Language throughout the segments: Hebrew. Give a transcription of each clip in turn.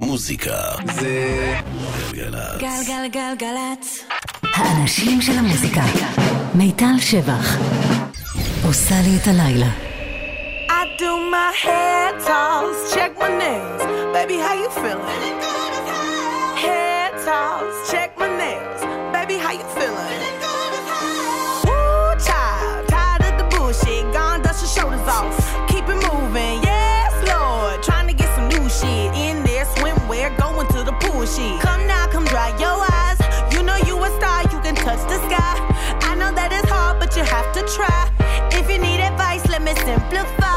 מוזיקה זה גלגלצ. גלגלגלגלצ. האנשים של המוזיקה. מיטל שבח. עושה לי את הלילה. I do my head toss, check my nails. Baby, how you feeling? Head toss, check simplify.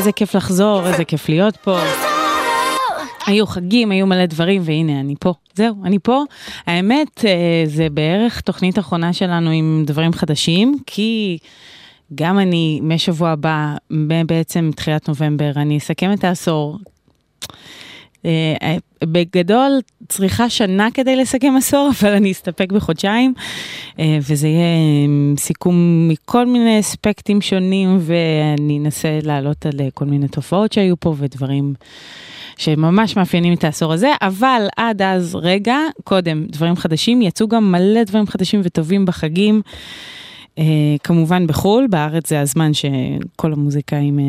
איזה כיף לחזור, איזה כיף להיות פה. היו חגים, היו מלא דברים, והנה אני פה. זהו, אני פה. האמת, אה, זה בערך תוכנית אחרונה שלנו עם דברים חדשים, כי גם אני, משבוע הבא, בעצם תחילת נובמבר, אני אסכם את העשור. אה, בגדול צריכה שנה כדי לסכם עשור, אבל אני אסתפק בחודשיים, אה, וזה יהיה אה, סיכום מכל מיני אספקטים שונים, ואני אנסה לעלות על כל מיני תופעות שהיו פה ודברים שממש מאפיינים את העשור הזה, אבל עד אז, רגע, קודם, דברים חדשים, יצאו גם מלא דברים חדשים וטובים בחגים. Uh, כמובן בחו"ל, בארץ זה הזמן שכל המוזיקאים uh,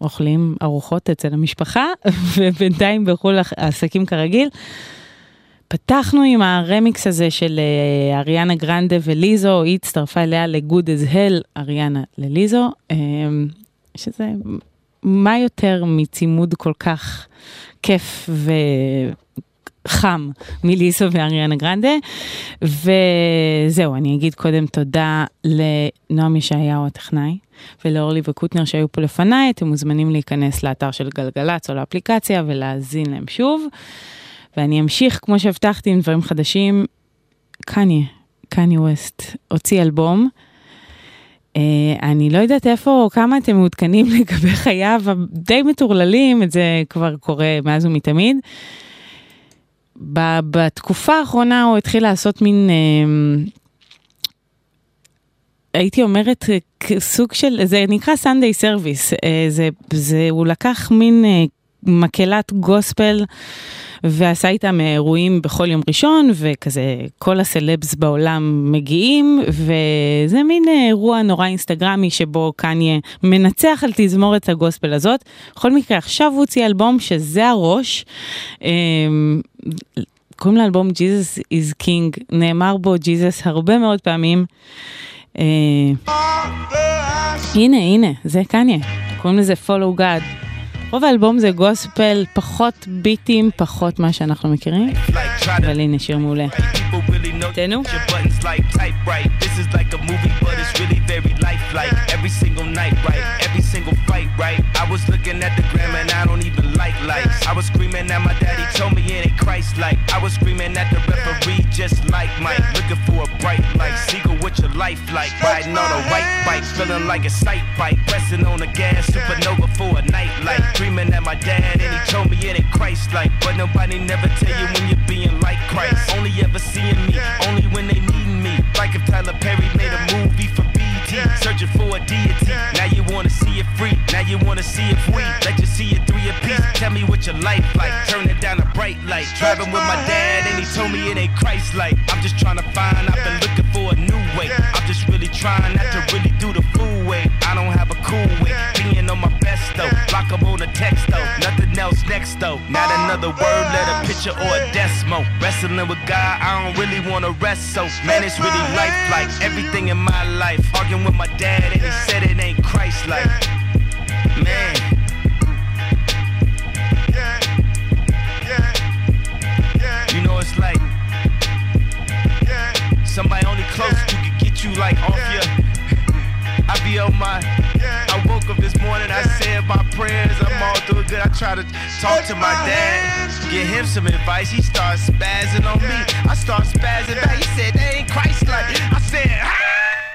אוכלים ארוחות אצל המשפחה, ובינתיים בחו"ל העסקים כרגיל. פתחנו עם הרמיקס הזה של uh, אריאנה גרנדה וליזו, היא הצטרפה אליה ל-good as hell, אריאנה לליזו, שזה, מה יותר מצימוד כל כך כיף ו... חם מליסו ואריאנה גרנדה. וזהו, אני אגיד קודם תודה לנועם ישעיהו הטכנאי ולאורלי וקוטנר שהיו פה לפניי, אתם מוזמנים להיכנס לאתר של גלגלצ או לאפליקציה ולהאזין להם שוב. ואני אמשיך, כמו שהבטחתי, עם דברים חדשים. קניה, קניה ווסט, הוציא אלבום. Uh, אני לא יודעת איפה או כמה אתם מעודכנים לגבי חייו הדי מטורללים, את זה כבר קורה מאז ומתמיד. ב- בתקופה האחרונה הוא התחיל לעשות מין, אה, הייתי אומרת, אה, סוג של, זה נקרא Sunday Service, אה, זה, זה, הוא לקח מין אה, מקהלת גוספל ועשה איתם אירועים בכל יום ראשון, וכזה כל הסלבס בעולם מגיעים, וזה מין אירוע נורא אינסטגרמי שבו קניה מנצח על תזמורת הגוספל הזאת. בכל מקרה, עכשיו הוא הוציא אלבום שזה הראש. אמ, קוראים לאלבום Jesus is King, נאמר בו Jesus הרבה מאוד פעמים. אה, הנה, הנה, זה קניה, קוראים לזה follow God. רוב האלבום זה גוספל, פחות ביטים, פחות מה שאנחנו מכירים, אבל הנה שיר מעולה. תהנו. Every single night, right? Every single fight, right? I was looking at the gram and I don't even like lights. I was screaming at my daddy, told me it ain't Christ like. I was screaming at the referee, just like Mike. Looking for a bright light. Seagull, what your life like? Riding on a white bike, feeling like a sight bike. Pressing on the gas, supernova for a night light. Dreaming at my dad and he told me it ain't Christ like. But nobody never tell you when you're being like Christ. Only ever seeing me, only when they need me. Like if Tyler Perry made a movie for BT, searching for a deity. Now you wanna see it free, now you wanna see it free. Let you see it three a piece. Tell me what your life like, turn it down a bright light. Driving with my dad and he told me it ain't Christ like. I'm just trying to find, I've been looking for a new way. Trying not to really do the fool way. I don't have a cool way, being on my best though. 'em on the text though, nothing else next though. Not another word, let a picture or a desmo. Wrestling with God, I don't really wanna rest so. Man, it's really life like everything in my life. Arguing with my dad and he said it ain't Christ like. Man. You know it's like somebody only close to get you like off your. I be on my. I woke up this morning, I said my prayers, I'm all doing good. I try to talk to my dad, get him some advice. He starts spazzing on me. I start spazzing back. He said, that ain't Christ like. I said, ah!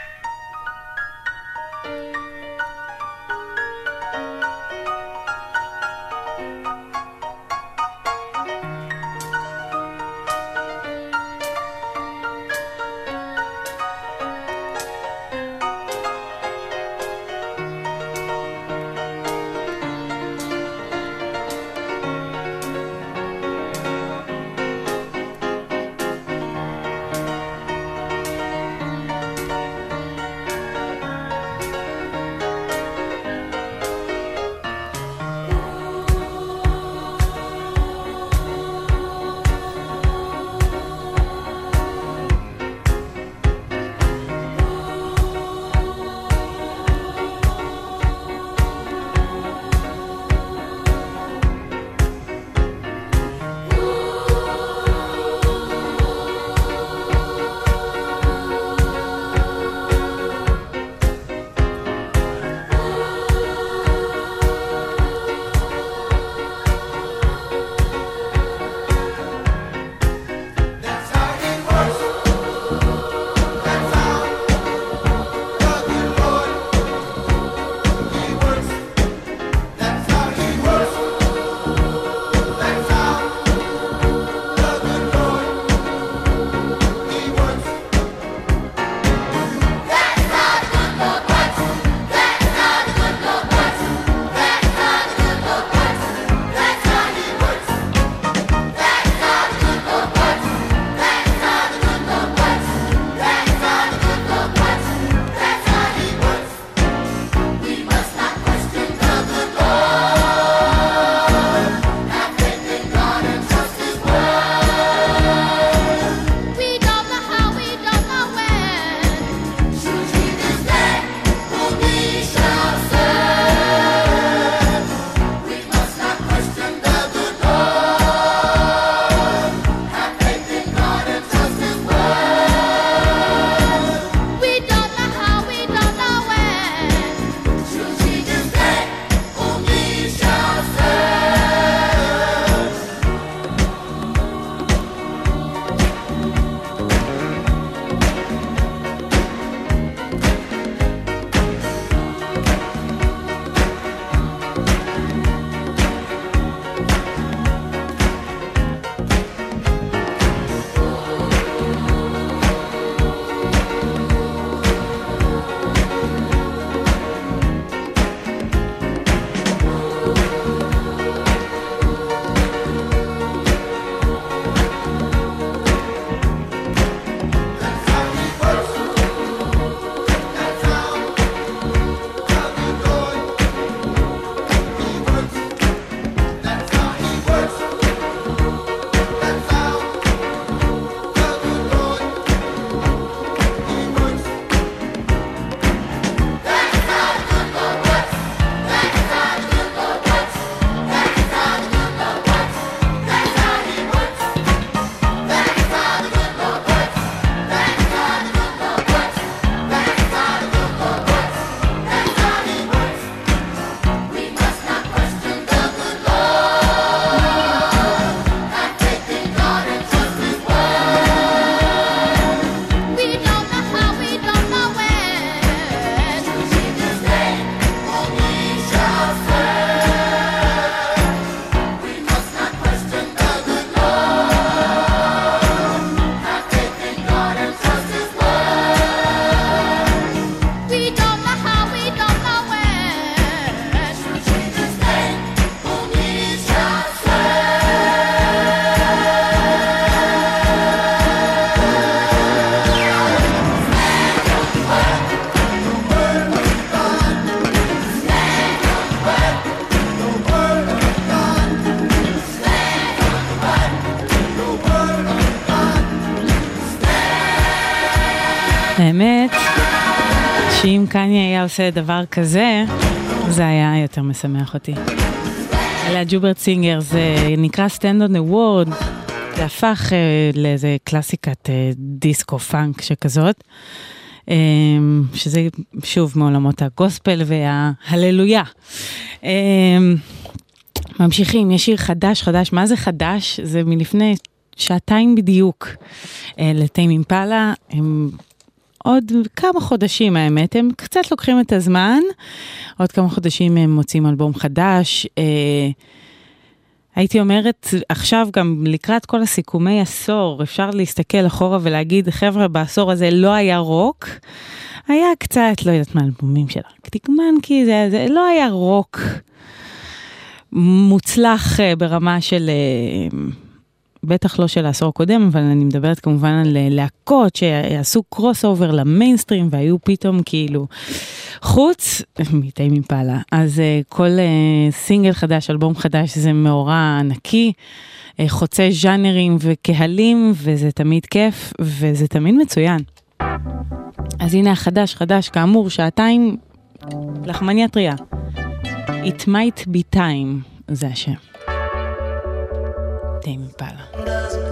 עושה דבר כזה, זה היה יותר משמח אותי. אלה הג'וברט סינגר, זה נקרא Stand on the Word, זה הפך אה, לאיזה קלאסיקת אה, דיסקו פאנק שכזאת, אה, שזה שוב מעולמות הגוספל וההללויה. אה, ממשיכים, יש שיר חדש חדש, מה זה חדש? זה מלפני שעתיים בדיוק. אה, לטיים אימפלה, הם עוד כמה חודשים האמת, הם קצת לוקחים את הזמן, עוד כמה חודשים הם מוצאים אלבום חדש. אה, הייתי אומרת, עכשיו גם לקראת כל הסיכומי עשור, אפשר להסתכל אחורה ולהגיד, חבר'ה, בעשור הזה לא היה רוק. היה קצת, לא יודעת מה, אלבומים של ארקטיק מנקי, זה, זה לא היה רוק מוצלח אה, ברמה של... אה, בטח לא של העשור הקודם, אבל אני מדברת כמובן על אה, להקות שעשו crossover למיינסטרים והיו פתאום כאילו חוץ מטיים אימפלה. אז כל סינגל חדש, אלבום חדש, זה מאורע ענקי, חוצה ז'אנרים וקהלים, וזה תמיד כיף, וזה תמיד מצוין. אז הנה החדש, חדש, כאמור, שעתיים לחמניה טריה. It might be time, זה השם. Tame Impala.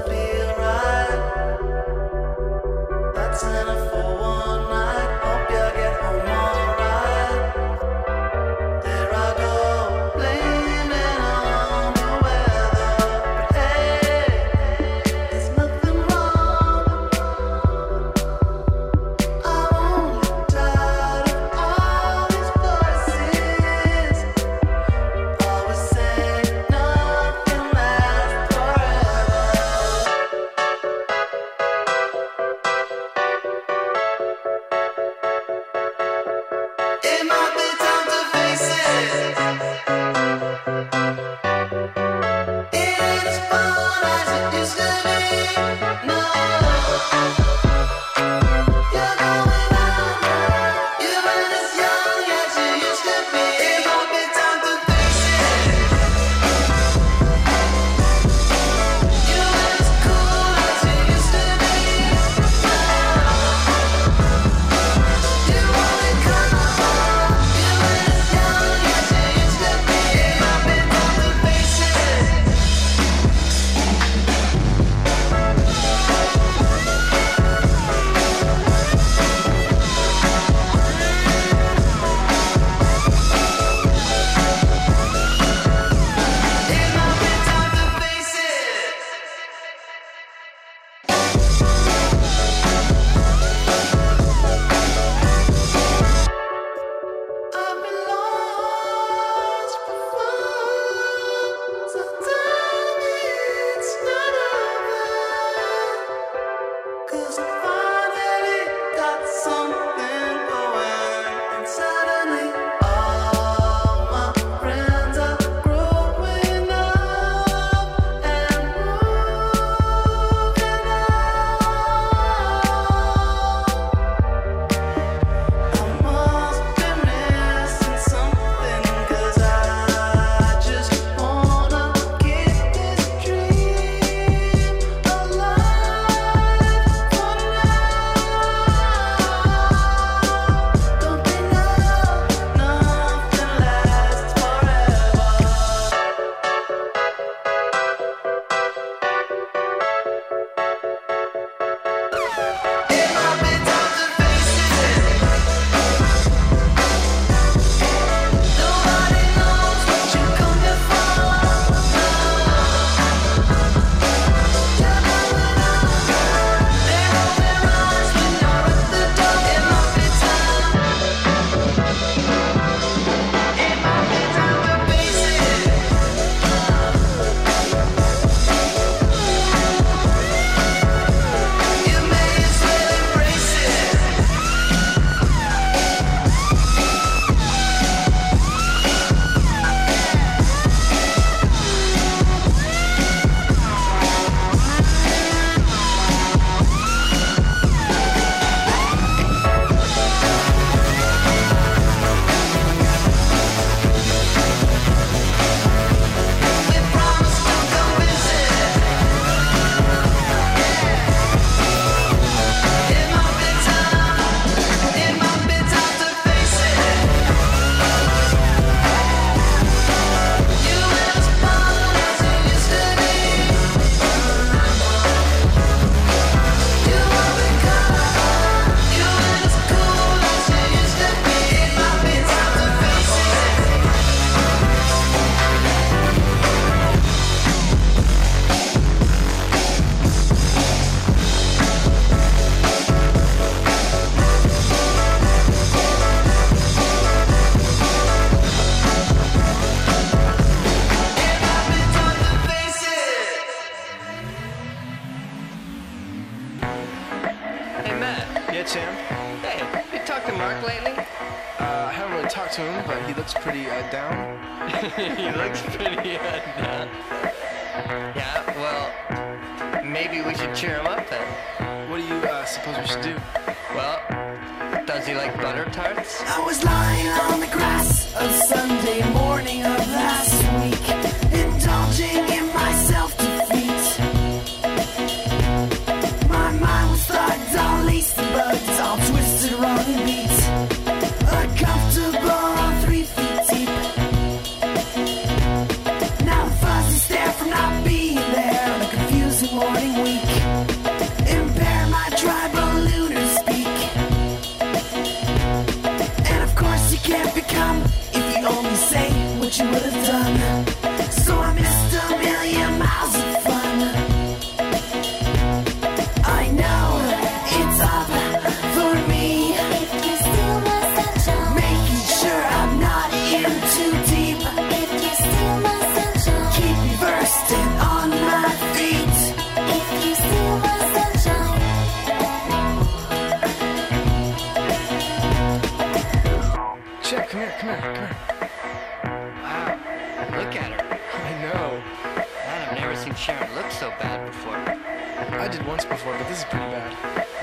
once before, but this is pretty bad.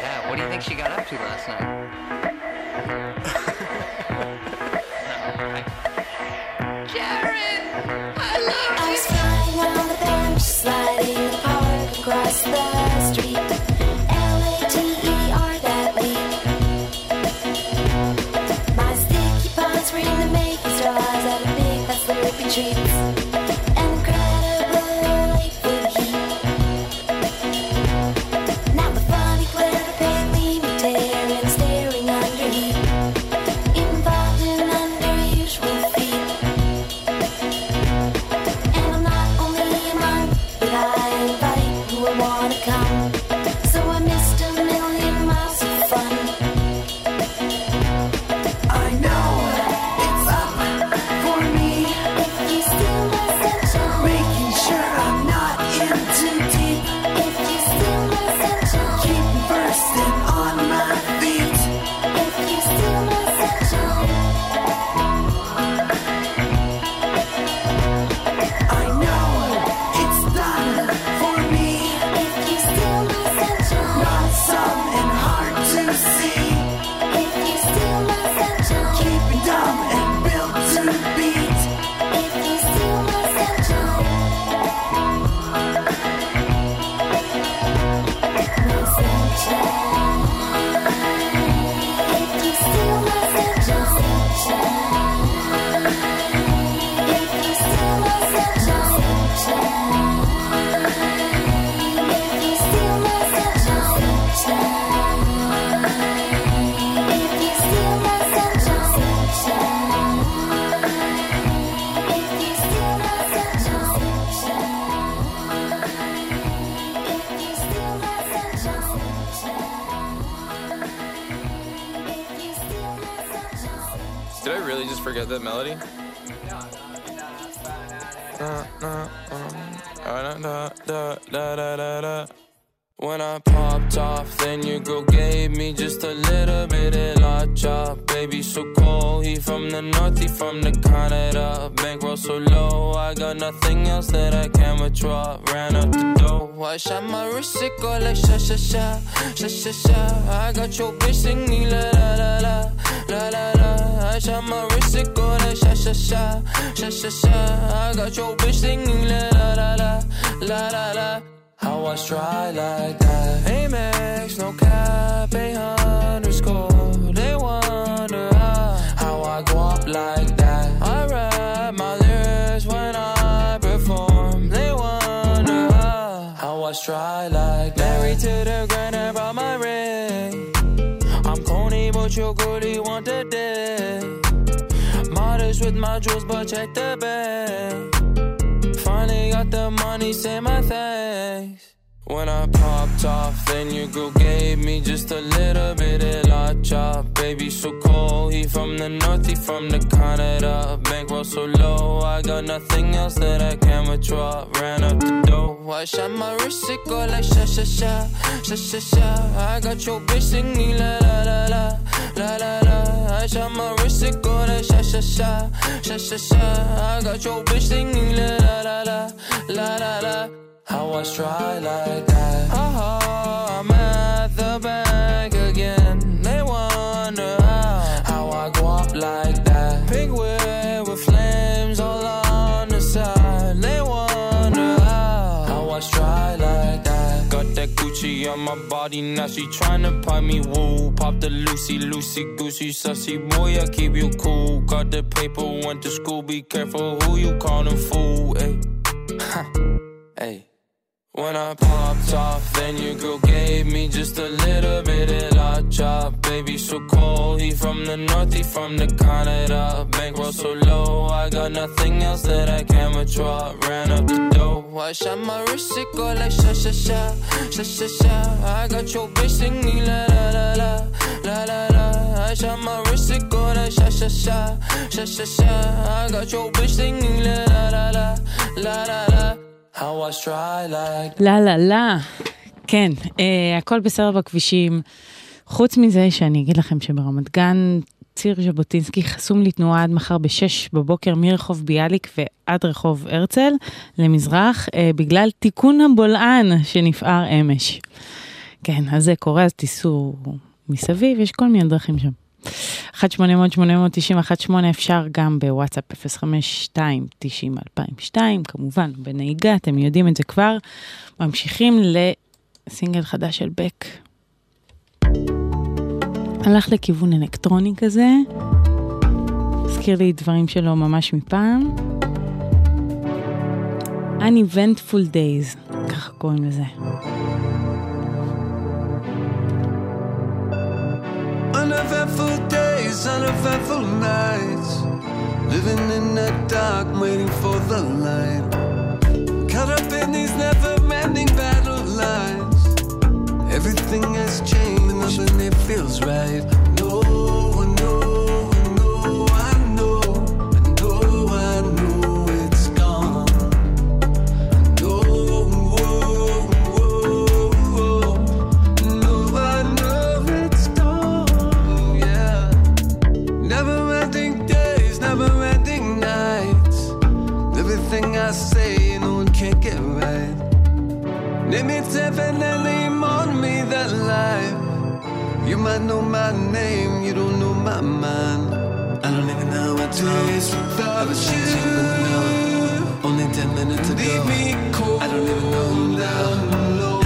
Yeah, what do you think she got up to last night? Jared, I love you. I was flying on the bench, sliding the park across the street. what your girlie want today. Modest with my jewels, but check the bag. Finally got the money, say my thanks. When I popped off, then your girl gave me just a little bit of la chop. Baby, so cold, he from the north, he from the Canada. Bankroll so low, I got nothing else that I can withdraw. Ran up the dough, I shot my wrist, it go like sha sha sha, sha sha sha. I got your bitch singing la la la la la la la. I shot my wrist, it go like sha sha sha, sha sha sha. I got your bitch singing la la la, la la la. How I try like that? On my body, now she tryna pipe me woo. Pop the Lucy, Lucy, Goosey, sussy boy, I keep you cool. Got the paper, went to school, be careful who you callin' fool. Ayy. Hey. When I popped off, then your girl gave me just a little bit of la chop. Baby, so cold. He from the north, he from the Canada. Bankroll so low, I got nothing else that I can withdraw. Ran up the dough. I shot my wrist, it go like sha sha sha, sha sha sha. I got your bitch singing la la la la, la la la. I shot my wrist, it go like sha sha sha, sha sha sha. I got your bitch singing la la la la, la la la. לה לה לה. כן, אה, הכל בסדר בכבישים. חוץ מזה שאני אגיד לכם שברמת גן, ציר ז'בוטינסקי חסום לתנועה עד מחר ב-6 בבוקר מרחוב ביאליק ועד רחוב הרצל למזרח, אה, בגלל תיקון הבולען שנפער אמש. כן, אז זה קורה, אז תיסעו מסביב, יש כל מיני דרכים שם. 1-800-890-18 אפשר גם בוואטסאפ 052-90-2002, כמובן בנהיגה, אתם יודעים את זה כבר. ממשיכים לסינגל חדש של בק. הלך לכיוון אלקטרוני כזה, הזכיר לי דברים שלו ממש מפעם. Uneventful Days, ככה קוראים לזה. Uneventful days, uneventful nights. Living in the dark, waiting for the light. Caught up in these never ending battle lines. Everything has changed, nothing it feels right. No, Name it definitely on me that life. You might know my name, you don't know my mind. I don't even know what days without you. Only ten minutes ago. Leave me cold. I don't even know now.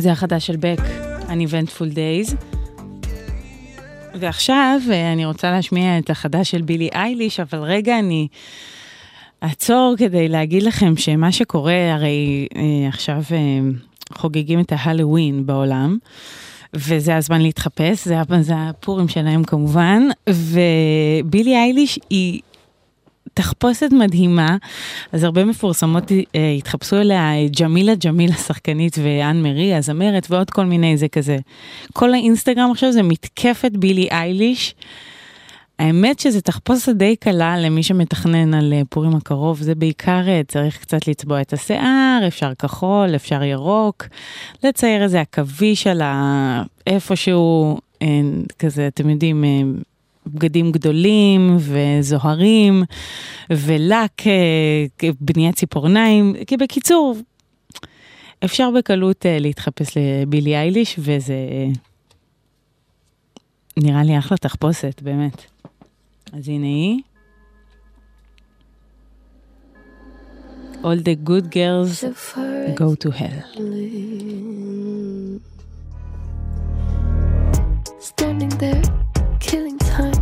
זה החדש של בק, Uneventful Days. ועכשיו אה, אני רוצה להשמיע את החדש של בילי אייליש, אבל רגע אני אעצור כדי להגיד לכם שמה שקורה, הרי אה, עכשיו אה, חוגגים את ההלואוין בעולם. וזה הזמן להתחפש, זה, זה הפורים שלהם כמובן, ובילי אייליש היא תחפושת מדהימה, אז הרבה מפורסמות אה, התחפשו אליה, אה, ג'מילה ג'מילה שחקנית ואן מרי הזמרת ועוד כל מיני זה כזה. כל האינסטגרם עכשיו זה מתקפת בילי אייליש. האמת שזה תחפושת די קלה למי שמתכנן על אה, פורים הקרוב, זה בעיקר אה, צריך קצת לצבוע את השיער, אפשר כחול, אפשר ירוק, לצייר איזה עכביש על ה... איפשהו, אה, כזה, אתם יודעים, בגדים גדולים וזוהרים, ולק, אה, בניית ציפורניים, כי בקיצור, אפשר בקלות אה, להתחפש לבילי אייליש, וזה נראה לי אחלה תחפושת, באמת. אז הנה היא. All the good girls go to hell. Standing there, killing time.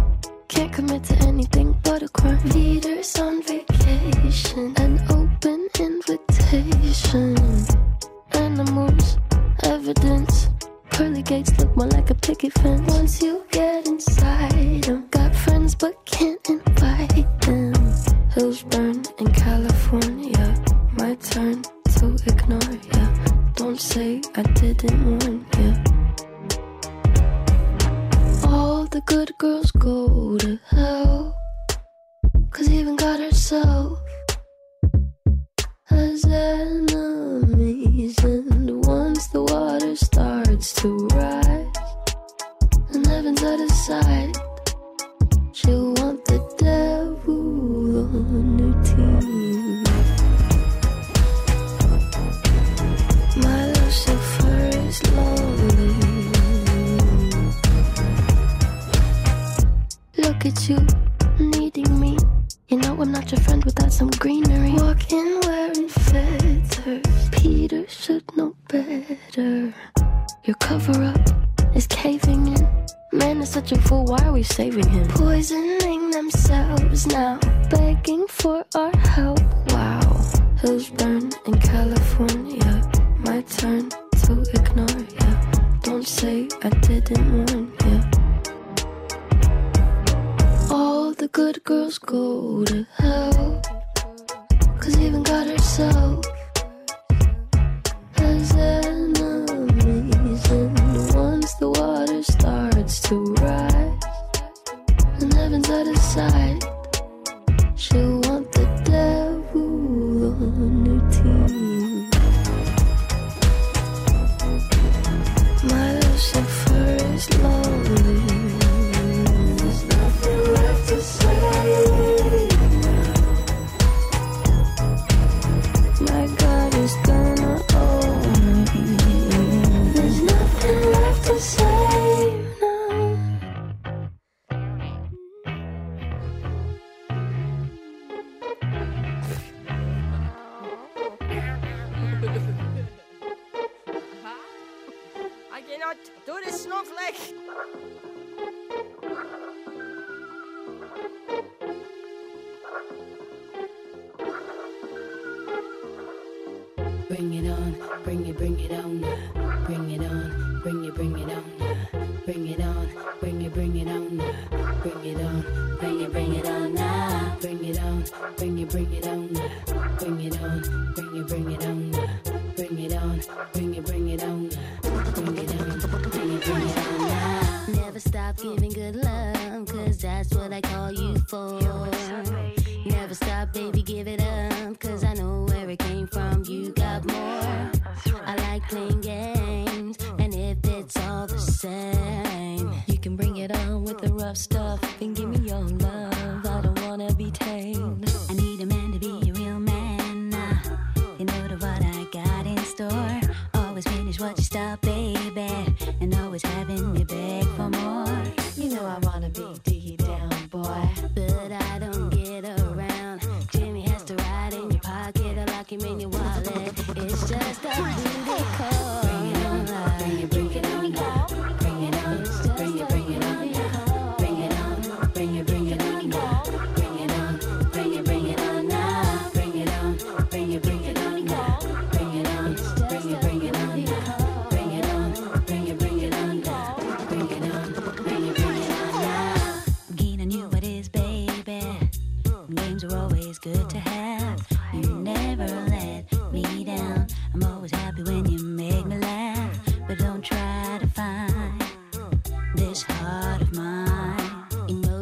Commit to anything but a crime. Leaders on vacation, an open invitation. Animals, evidence. Pearly gates look more like a picket fence. Once you get inside them, got friends but can't invite them. Hills burn in California. My turn to ignore ya. Don't say I didn't warn ya. The good girls go to hell. Cause even God herself has enemies. And once the water starts to rise, and heaven's out of sight, saving him?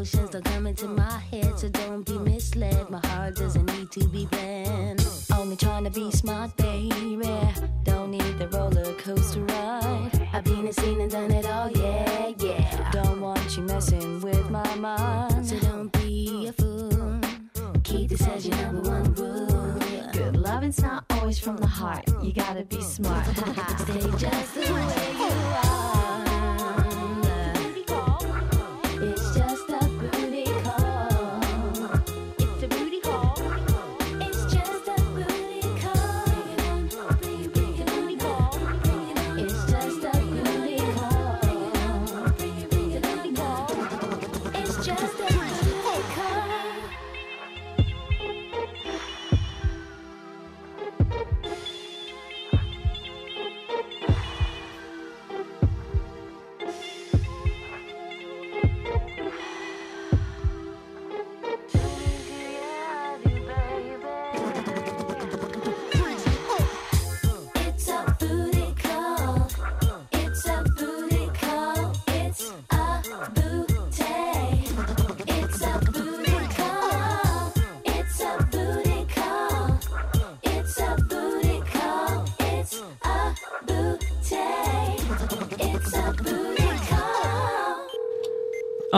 Emotions don't come into my head, so don't be misled. My heart doesn't need to be planned. Only trying to be smart, baby. Don't need the roller coaster ride. I've been and seen and done it all, yeah, yeah. Don't want you messing with my mind, so don't be a fool. Keep this as your number one rule. Good loving's not always from the heart. You gotta be smart. Stay just the way you are.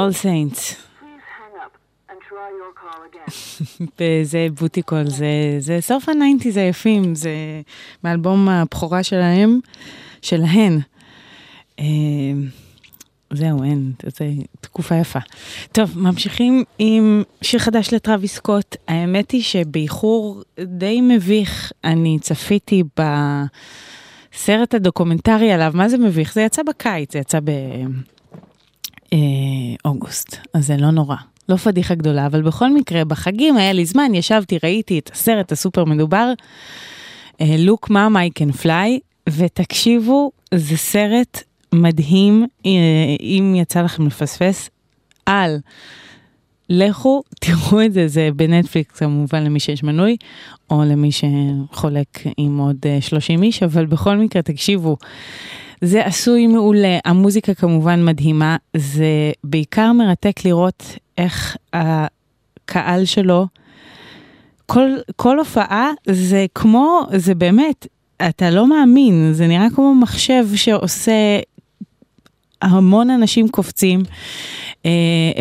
All Saints. וזה Bootie Call, זה, זה סוף הניינטיז היפים, זה מאלבום הבכורה שלהם, שלהן. אה, זהו, אין, זה תקופה יפה. טוב, ממשיכים עם שיר חדש לטרוויס סקוט. האמת היא שבאיחור די מביך, אני צפיתי בסרט הדוקומנטרי עליו, מה זה מביך? זה יצא בקיץ, זה יצא באוגוסט, אז זה לא נורא. לא פדיחה גדולה, אבל בכל מקרה, בחגים היה לי זמן, ישבתי, ראיתי את הסרט הסופר מדובר, אה, Look Mom I Can Fly, ותקשיבו, זה סרט מדהים, אה, אם יצא לכם לפספס, על. לכו, תראו את זה, זה בנטפליקס כמובן למי שיש מנוי, או למי שחולק עם עוד אה, 30 איש, אבל בכל מקרה, תקשיבו, זה עשוי מעולה, המוזיקה כמובן מדהימה, זה בעיקר מרתק לראות איך הקהל שלו, כל, כל הופעה זה כמו, זה באמת, אתה לא מאמין, זה נראה כמו מחשב שעושה המון אנשים קופצים, אה,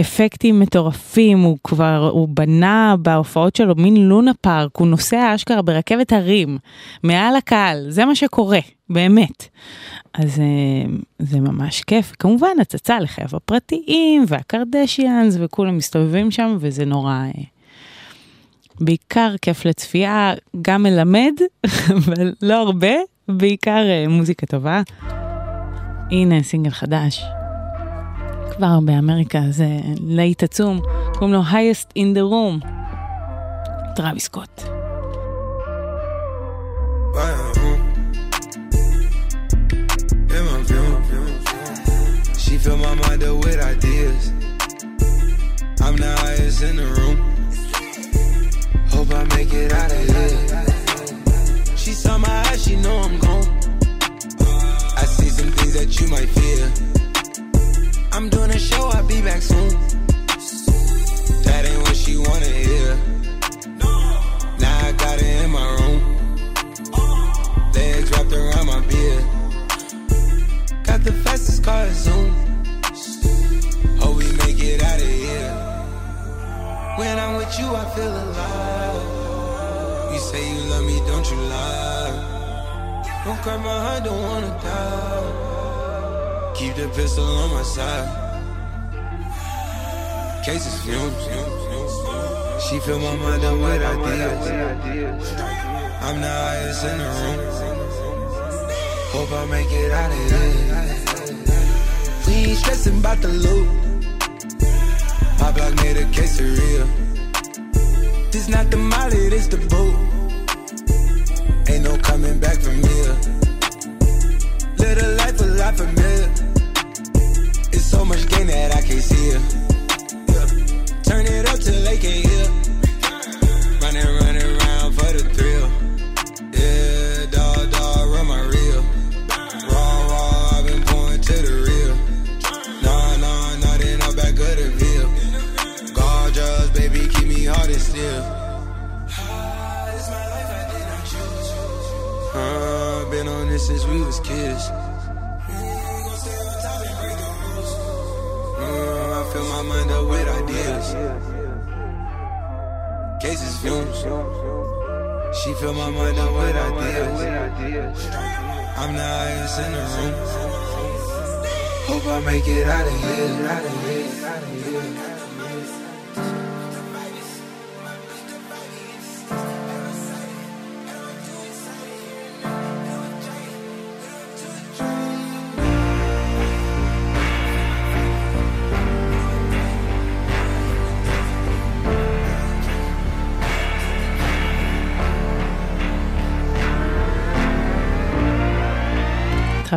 אפקטים מטורפים, הוא כבר, הוא בנה בהופעות שלו מין לונה פארק, הוא נוסע אשכרה ברכבת הרים, מעל הקהל, זה מה שקורה, באמת. אז אה, זה ממש כיף, כמובן הצצה לחייו הפרטיים והקרדשיאנס וכולם מסתובבים שם וזה נורא, אה, בעיקר כיף לצפייה, גם מלמד, אבל לא הרבה, בעיקר מוזיקה טובה. הנה סינגל חדש. כבר באמריקה זה להיט עצום, קוראים לו highest in the room. טרוויס סקוט. She fill my mind up with ideas. I'm the highest in the room. the loop.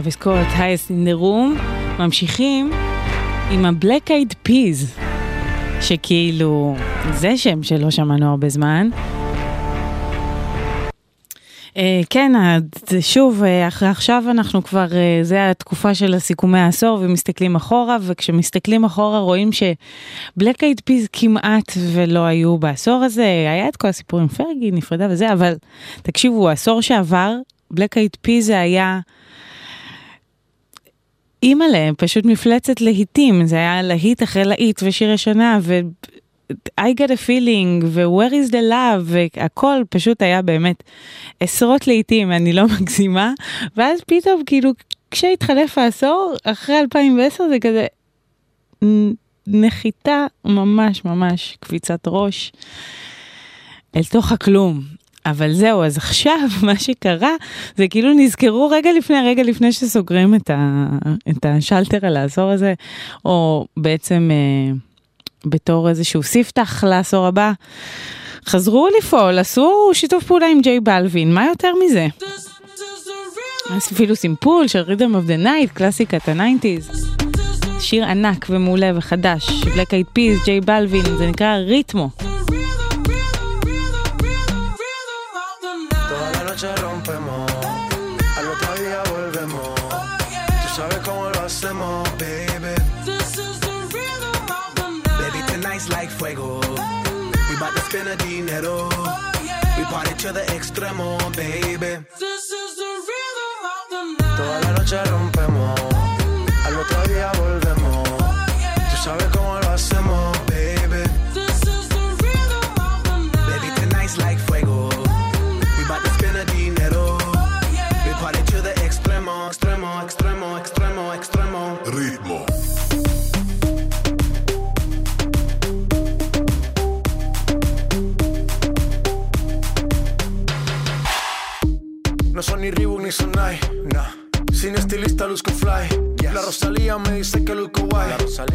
טרוויס סקוט, Highest in the Room, ממשיכים עם ה-Black Eyed Peas, שכאילו, זה שם שלא שמענו הרבה זמן. אה, כן, שוב, אה, אחרי עכשיו אנחנו כבר, אה, זה התקופה של הסיכומי העשור ומסתכלים אחורה, וכשמסתכלים אחורה רואים שבלק אייד פיז כמעט ולא היו בעשור הזה, היה את כל הסיפור עם פרגי, נפרדה וזה, אבל תקשיבו, העשור שעבר, בלק אייד פיז זה היה... אימא'לה, פשוט מפלצת להיטים, זה היה להיט אחרי להיט ושיר השנה, ו... I get a feeling, ו-where is the love, והכל פשוט היה באמת עשרות לעיתים, אני לא מגזימה, ואז פתאום כאילו כשהתחלף העשור, אחרי 2010 זה כזה נחיתה ממש ממש קפיצת ראש אל תוך הכלום. אבל זהו, אז עכשיו מה שקרה, זה כאילו נזכרו רגע לפני, רגע לפני שסוגרים את, ה, את השלטר על העשור הזה, או בעצם אה, בתור איזשהו ספתח לעשור הבא, חזרו לפעול, עשו שיתוף פעולה עם ג'יי בלווין, מה יותר מזה? אז אפילו סימפול של Rhythm of the Night, קלאסיקת הניינטיז. שיר ענק ומעולה וחדש, בלק אייד פיז, ג'יי בלווין, זה נקרא Ritmo. de extremo, baby. This is the. Toda la noche rompe No son ni Reebok ni Sonai, nah. Sin estilista luzco fly. La Rosalía me dice que luzco guay.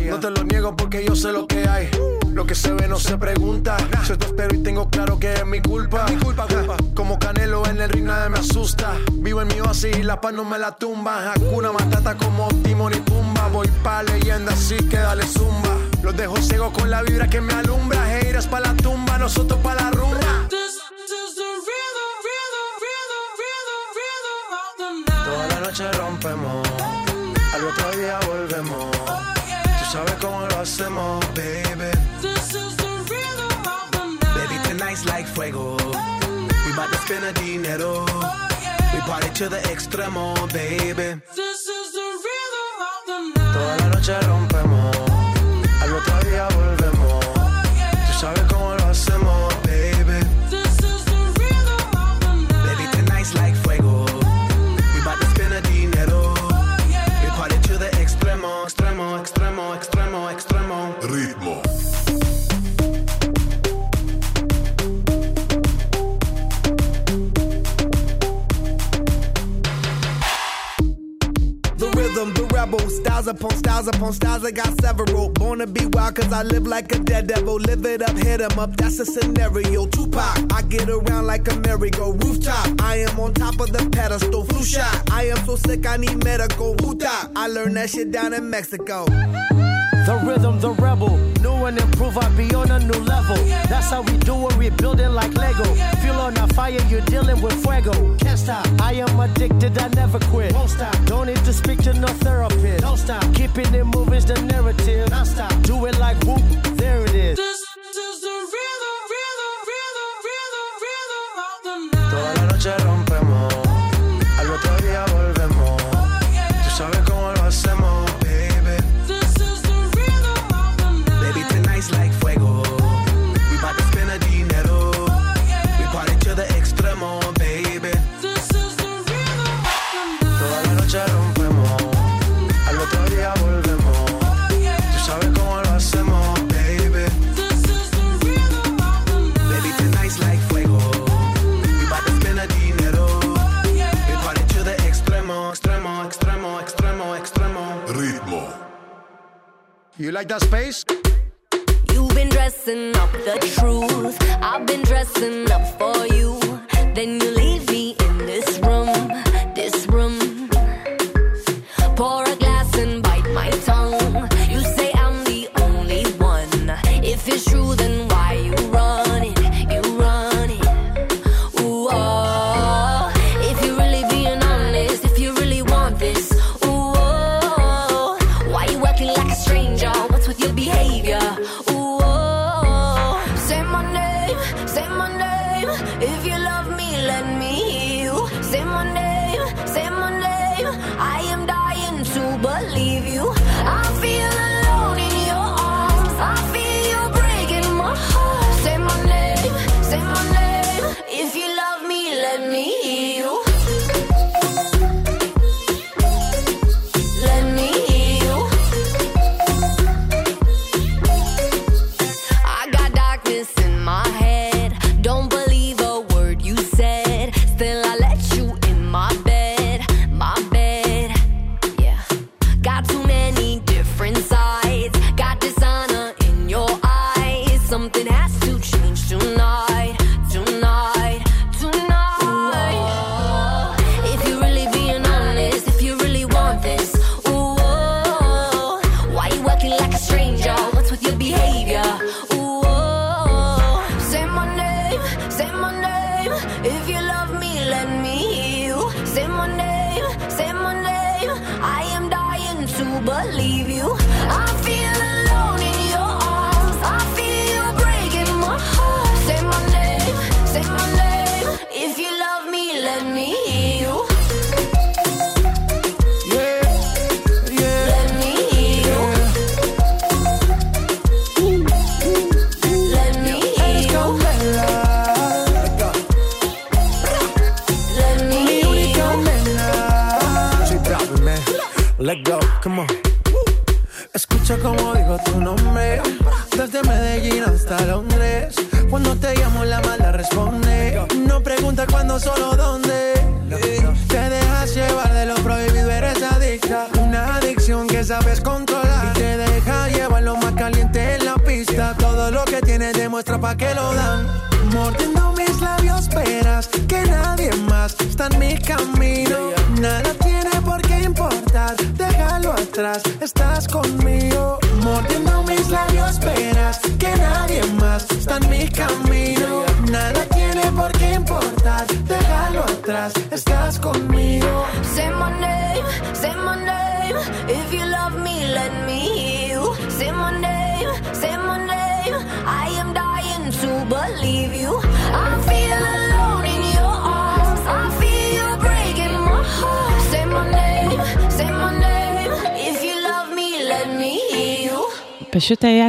No te lo niego porque yo sé lo que hay. Lo que se ve no se pregunta. Yo te espero y tengo claro que es mi culpa. Mi culpa, culpa. Como Canelo en el ring nadie me asusta. Vivo en mi oasis y la paz no me la tumba. Hakuna Matata como Timon y Pumba. Voy pa' leyenda así que dale zumba. Los dejo ciego con la vibra que me alumbra. Heiras pa' la tumba, nosotros pa' la rumba. Noche rompemos, al otro día volvemos. Tú sabes cómo lo hacemos, baby. Baby, tonight's like fuego. We bout to spend a dinero. We party to the extremo, baby. Toda la noche rompemos, rebel, styles upon styles upon styles. I got several. Born to be wild, cause I live like a dead devil. Live it up, hit 'em up, that's a scenario. Tupac, I get around like a merry-go rooftop. I am on top of the pedestal, flu shot. I am so sick, I need medical. Huta, I learned that shit down in Mexico. The rhythm, the rebel. New and improve, I be on a new level. That's how we do it, we building like Lego. Feel on a fire, you're dealing with fuego. Can't stop, I am addicted, I never quit. Won't stop, don't need to speak to no therapist. Don't stop, keeping it moving's the narrative. Non stop, do it like whoop, there it is. Toda la noche rompemos, al You like that space? You've been dressing up the truth. I've been dressing up for you. Then you leave me in this room.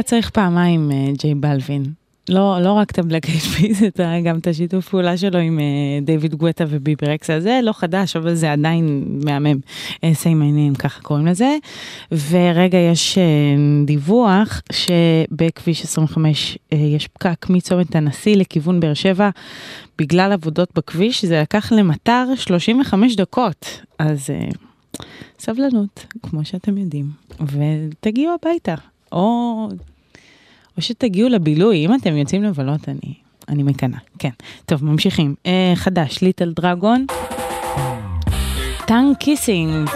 צריך פעמיים אה, ג'יי בלווין. לא, לא רק את הבלק אייד פיז, גם את השיתוף פעולה שלו עם אה, דיוויד גואטה וביבי רקס, זה לא חדש, אבל זה עדיין מהמם. אה, סיימנים, ככה קוראים לזה. ורגע, יש דיווח שבכביש 25 יש פקק מצומת הנשיא לכיוון באר שבע, בגלל עבודות בכביש, זה לקח למטר 35 דקות. אז סבלנות, כמו שאתם יודעים, ותגיעו הביתה. או פשוט תגיעו לבילוי, אם אתם יוצאים לבלות, אני, אני מקנאה. כן. טוב, ממשיכים. אה, חדש, ליטל דרגון. Tongue Kissing.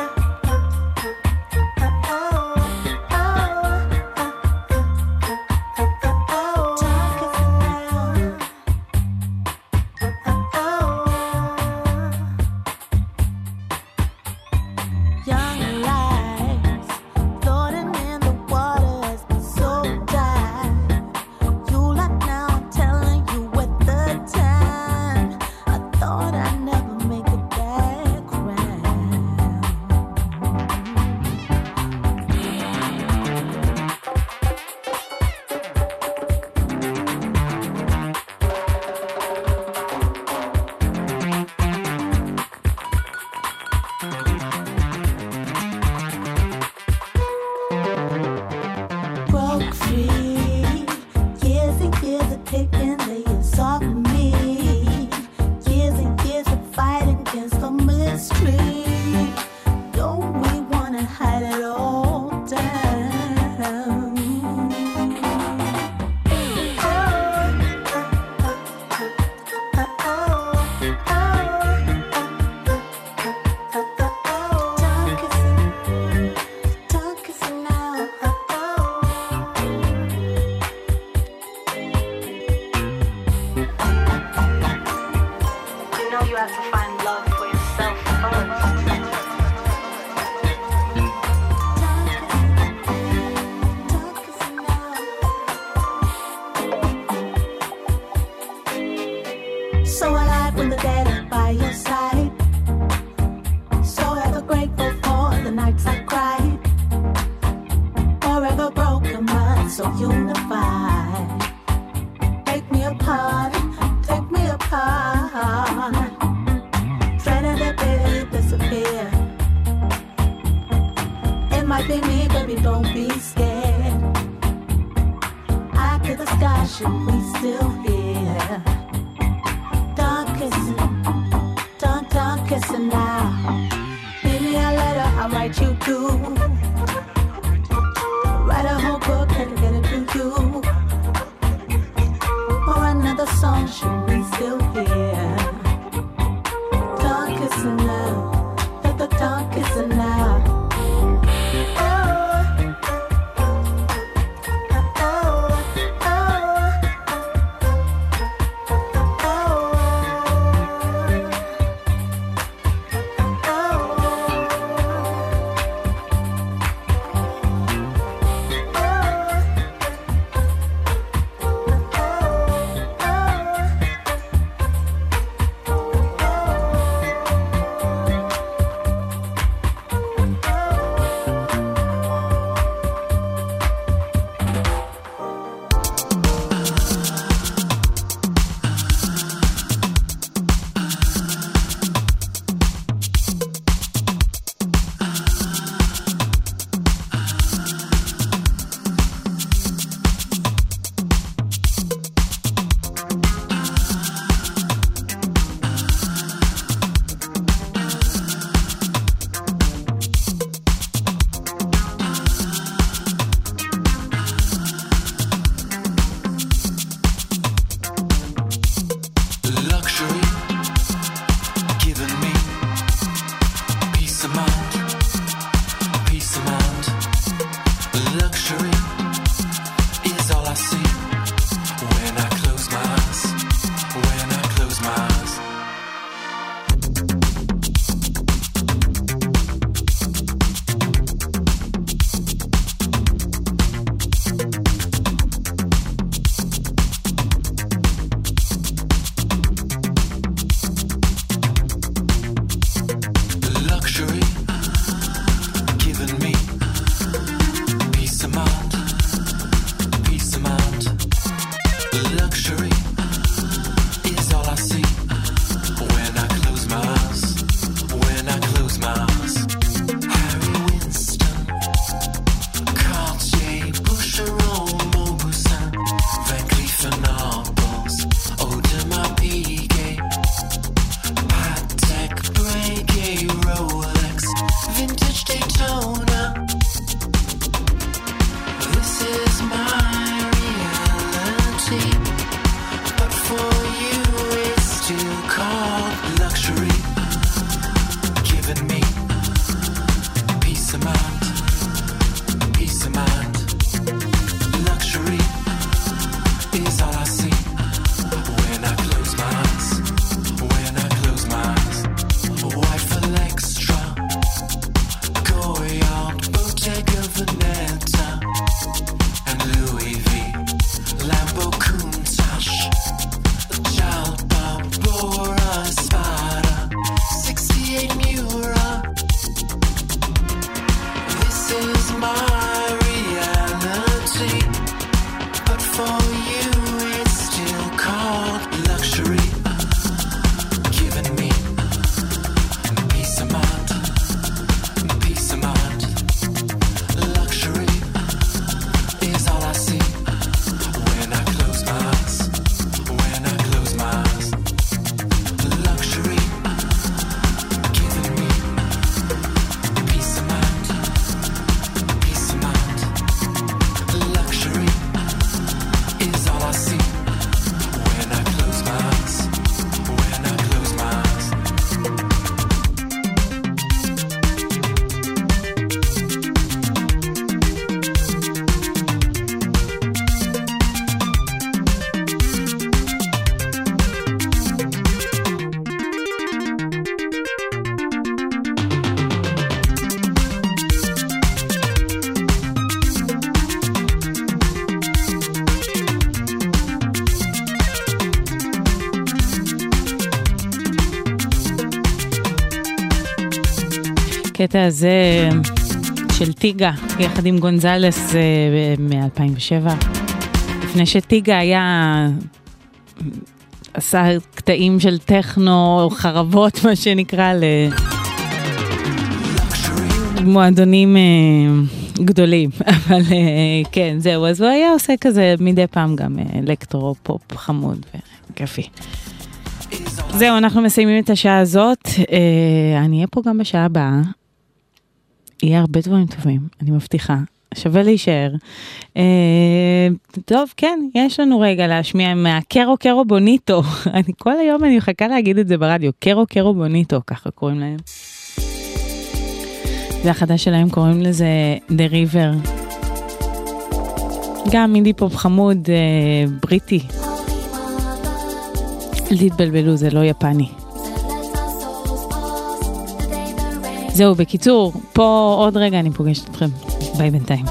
הקטע הזה של טיגה, יחד עם גונזלס מ-2007. לפני שטיגה היה... עשה קטעים של טכנו, חרבות, מה שנקרא, למועדונים אה, גדולים. אבל אה, כן, זהו, אז הוא היה עושה כזה מדי פעם גם אה, אלקטרו-פופ חמוד וכיפי. זהו, אנחנו מסיימים את השעה הזאת. אה, אני אהיה פה גם בשעה הבאה. יהיה הרבה דברים טובים, אני מבטיחה. שווה להישאר. אה, טוב, כן, יש לנו רגע להשמיע מהקרו קרו בוניטו. אני כל היום אני מחכה להגיד את זה ברדיו, קרו קרו בוניטו, ככה קוראים להם. זה החדש שלהם, קוראים לזה The River. גם אינדי פופ חמוד אה, בריטי. אל תתבלבלו, זה לא יפני. זהו, בקיצור, פה עוד רגע אני פוגשת אתכם. ביי בינתיים.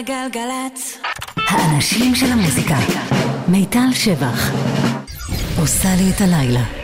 גלגלצ. גלגלגלגלצ. האנשים של המוזיקה. מיטל שבח. עושה לי את הלילה.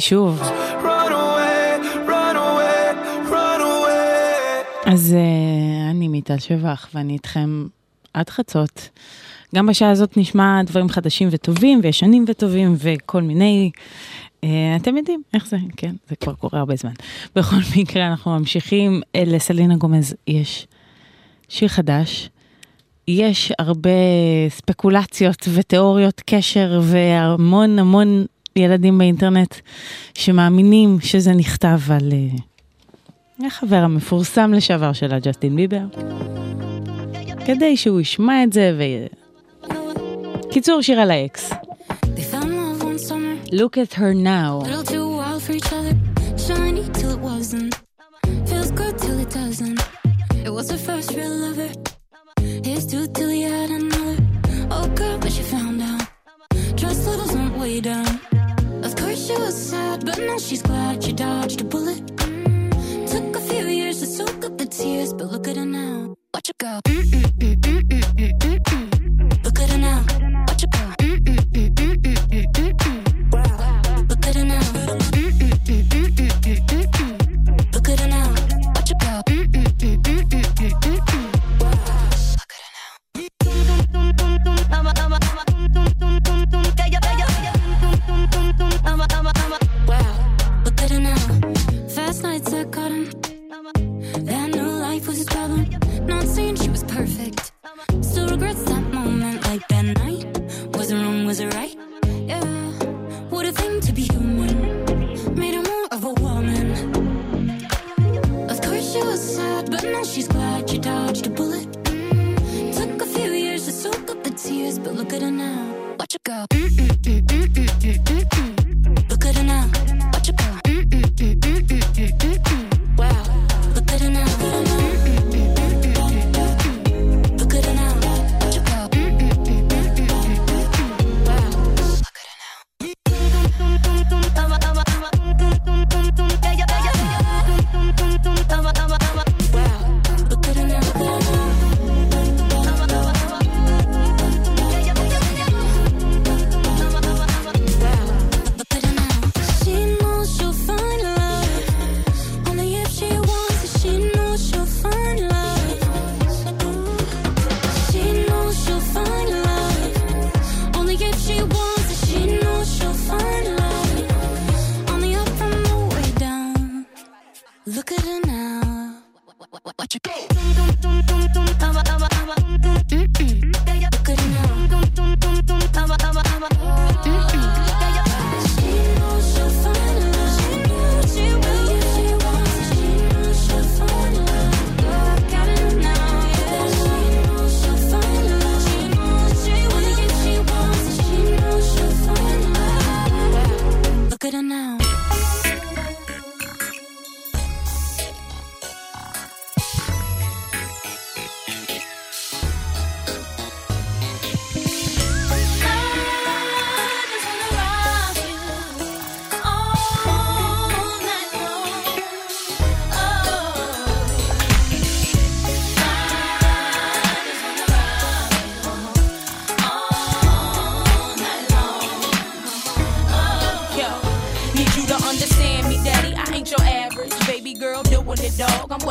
שוב. Run away, run away, run away. אז uh, אני מיטל שבח ואני איתכם עד חצות. גם בשעה הזאת נשמע דברים חדשים וטובים וישנים וטובים וכל מיני, uh, אתם יודעים איך זה, כן, זה כבר קורה הרבה זמן. בכל מקרה אנחנו ממשיכים, uh, לסלינה גומז יש שיר חדש. יש הרבה ספקולציות ותיאוריות קשר והמון המון ילדים באינטרנט שמאמינים שזה נכתב על אה, החבר המפורסם לשעבר שלה, ג'סטין ביבר, כדי שהוא ישמע את זה ו... קיצור, שיר על האקס. Look at her now. Little too till it wasn't. Feels good till it doesn't. It was her first real lover. Here's two till he had another. Oh girl, but she found out. Trust levels went way down. She was sad, but now she's glad she dodged a bullet. Mm, took a few years to soak up the tears, but look at her now. Watch her go. Look Mm-mm.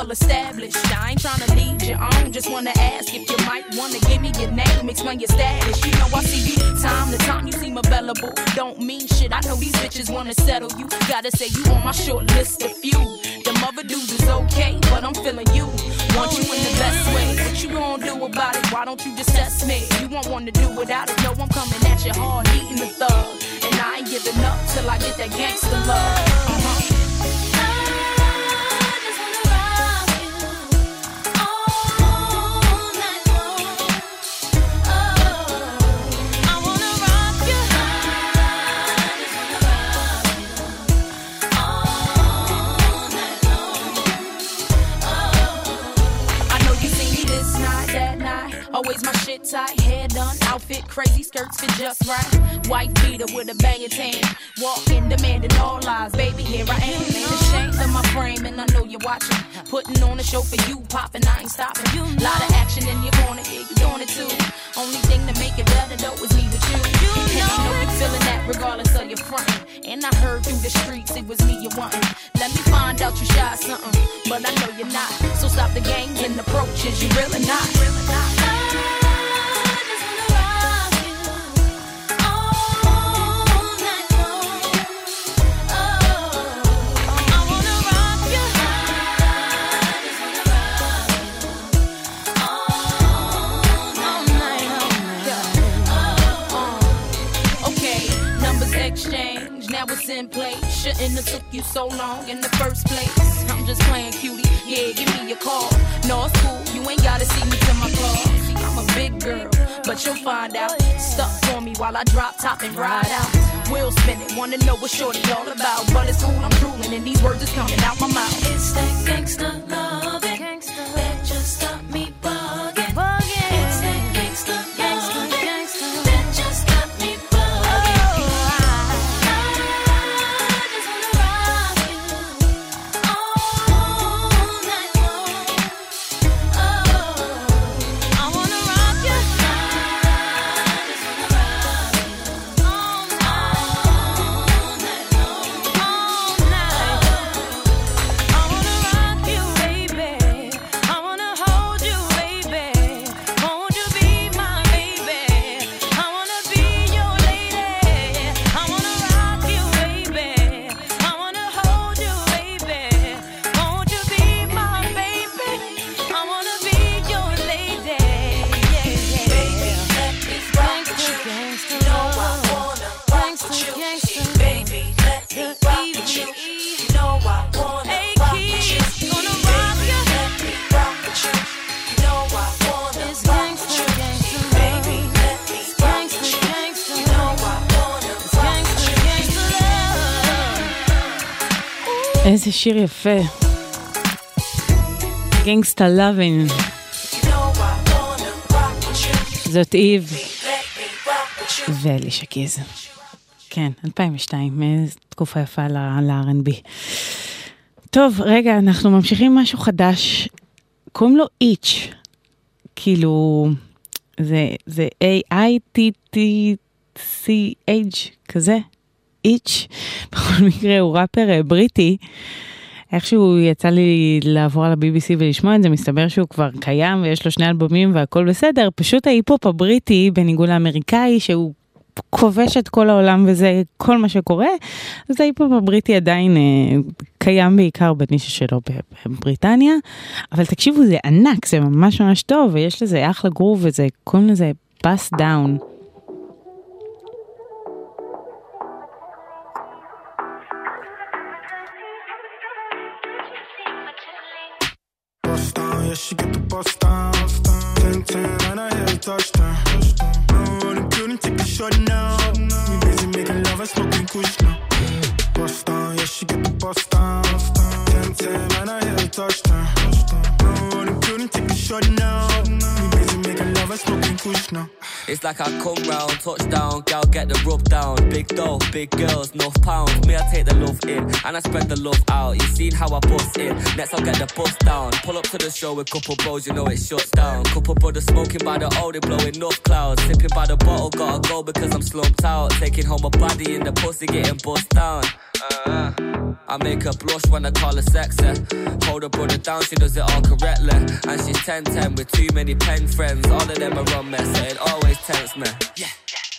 Well established. I ain't tryna lead you on. Just wanna ask if you might wanna give me your name, explain your status. You know I see you time to time. You seem available. Don't mean shit. I know these bitches wanna settle you. Gotta say you on my short list of few. The mother dudes is okay, but I'm feeling you. Want you in the best way. What you gonna do about it? Why don't you just test me? You won't wanna do without it. No, I'm coming at you hard, eating the thug. And I ain't giving up till I get that gangster love. Uh-huh. Done, outfit crazy, skirts fit just right. White beater with a banging tan. Walking, demanding all lies. Baby, here I am. Ain't ashamed of my frame, and I know you're watching. Putting on a show for you, popping, I ain't stopping. Lot of action in your corner, yeah, you doing it too. Only thing to make it better though is me with you. and I know you feeling that regardless of your front. And I heard through the streets it was me you wanting. Let me find out you shy something, but I know you're not. So stop the games and approaches, you really not. Really not. Exchange, now it's. Shouldn't have took you so long in the first place. I'm just playing cutie, yeah, give me a call. No, it's cool, you ain't gotta see me to my car. I'm a big girl, but you'll find out. Stuck for me while I drop top and ride out. Wheel spinning, wanna know what shorty all about. But it's cool, I'm drooling, and these words is coming out my mouth. It's that gangsta love that just איזה שיר יפה. גנגסטה לאבין. זאת איב ואלישה קיז. כן, 2002, איזו תקופה יפה ל-R&B. טוב, רגע, אנחנו ממשיכים משהו חדש. קוראים לו איץ'. כאילו, זה, זה A-I-T-T-C-H כזה, Aitch. בכל מקרה, הוא ראפר אה, בריטי. איכשהו יצא לי לעבור על ה-BBC ולשמוע את זה, מסתבר שהוא כבר קיים ויש לו שני אלבומים והכל בסדר, פשוט ההיפ-הופ הבריטי, בניגוד לאמריקאי, שהוא כובש את כל העולם וזה כל מה שקורה, אז ההיפ-הופ הבריטי עדיין אה, קיים בעיקר בנישה שלו בבריטניה, אבל תקשיבו, זה ענק, זה ממש ממש טוב, ויש לזה אחלה גרוב וזה, קוראים לזה פס דאון. Yeah, she get the bust down. 10 10, and I hit a touchdown. No running, couldn't take a shot now. We busy making love and smoking kush now. Bust down, yeah, she get the bust down. 10 10, and I hit a touchdown. No running, couldn't take a shot now. We busy making love and smoking kush now. It's like I come round, touchdown, gal get the rub down. Big dough, big girls, enough pounds. Me, I take the love in, and I spread the love out. You seen how I bust in, next I'll get the bust down. Pull up to the show with couple bros, you know it shuts down. Couple brothers smoking by the old, they blowing enough clouds. Sipping by the bottle, gotta go because I'm slumped out. Taking home a body in the pussy, getting bust down. Uh, I make her blush when I call her sexy. Hold her brother down, she does it all correctly. And she's 10 10 with too many pen friends. All of them are on me, so always tempts me.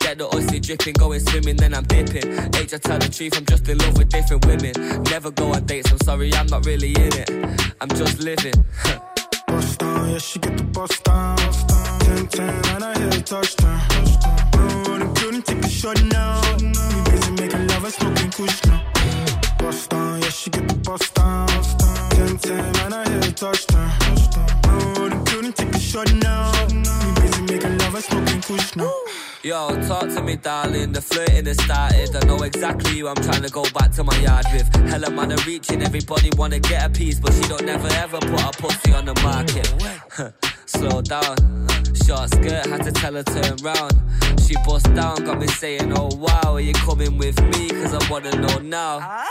Get the oyster dripping, going swimming, then I'm dipping. Age, I tell the truth, I'm just in love with different women. Never go on dates, I'm sorry, I'm not really in it. I'm just living. Bust down, yeah, she get the bust down. 10 10, and I hit a touchdown. No running, couldn't take a shot now. We busy making love and smoking kush now. Bust down, yeah, she get the bust down. 10 10, and I hit a touchdown. No couldn't take a shot now. We busy making love and smoking kush now. Yo, talk to me, darling. The flirting has started. I know exactly who I'm trying to go back to my yard with. Hella man are reaching, everybody wanna get a piece, but she don't never ever put her pussy on the market. slow down. Short skirt, had to tell her turn round. She bust down, got me saying, oh wow, are you coming with me? Cause I wanna know now.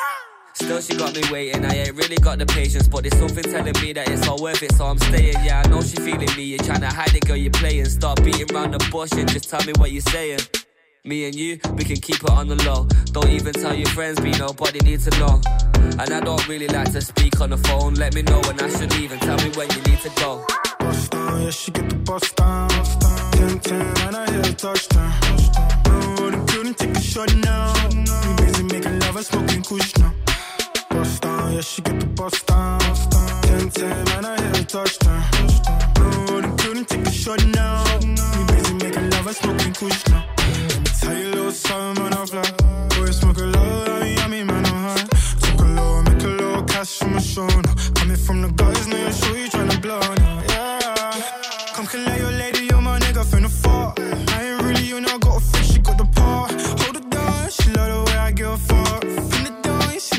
Still, she got me waiting. I ain't really got the patience, but there's something telling me that it's all worth it, so I'm staying. Yeah, I know she feeling me. You're trying to hide it, girl, you're playing. Stop beating around the bush and just tell me what you're saying. Me and you, we can keep it on the low. Don't even tell your friends, be nobody need to know. And I don't really like to speak on the phone. Let me know when I should leave and tell me when you need to go. Bust down, yeah, she get the bust down. 10 10, and I hear a touchdown. The building, take a shot now. We busy making love and smoking kush now. Bust down, yeah, she get the bust down. 10 10, and I hear a touchdown. Roll the building, take a shot now. We busy making love and smoking kush now. Let me tell you a little something on our fly. Boy, smoke a lot, I mean, I mean, man, I'm high. Took a low, make a little cash from my show now. Coming from the guys, now you're sure you tryna blow now. Yeah. Come collect your lady, you're my nigga finna fall. I ain't really you know, got a fish, she got the paw. Hold it down, she love the way I give a fuck.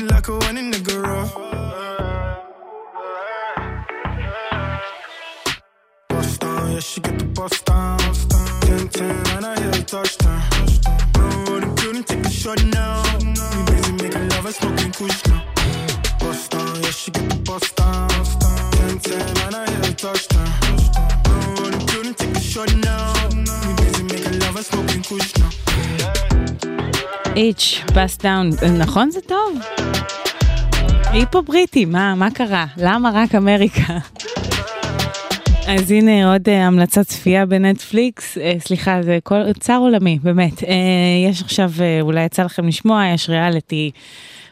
Pin it down, she like a when a nigga rough. Bust down, yeah, she get the bust down. 10 10, and I hear a touchdown. Roll the building, take a shot now. We busy making love and smoking kush now. Bust down, yeah, she get the bust down. 10 10, and I hear a touchdown. Roll the building, take a shot now. We busy making love and smoking kush now. איץ', בס דאון, נכון זה טוב? היפ הופ בריטי, מה, מה קרה? למה רק אמריקה? אז הנה עוד אה, המלצת צפייה בנטפליקס, אה, סליחה, זה כל, צער עולמי, באמת. אה, יש עכשיו, אה, אולי יצא לכם לשמוע, יש ריאליטי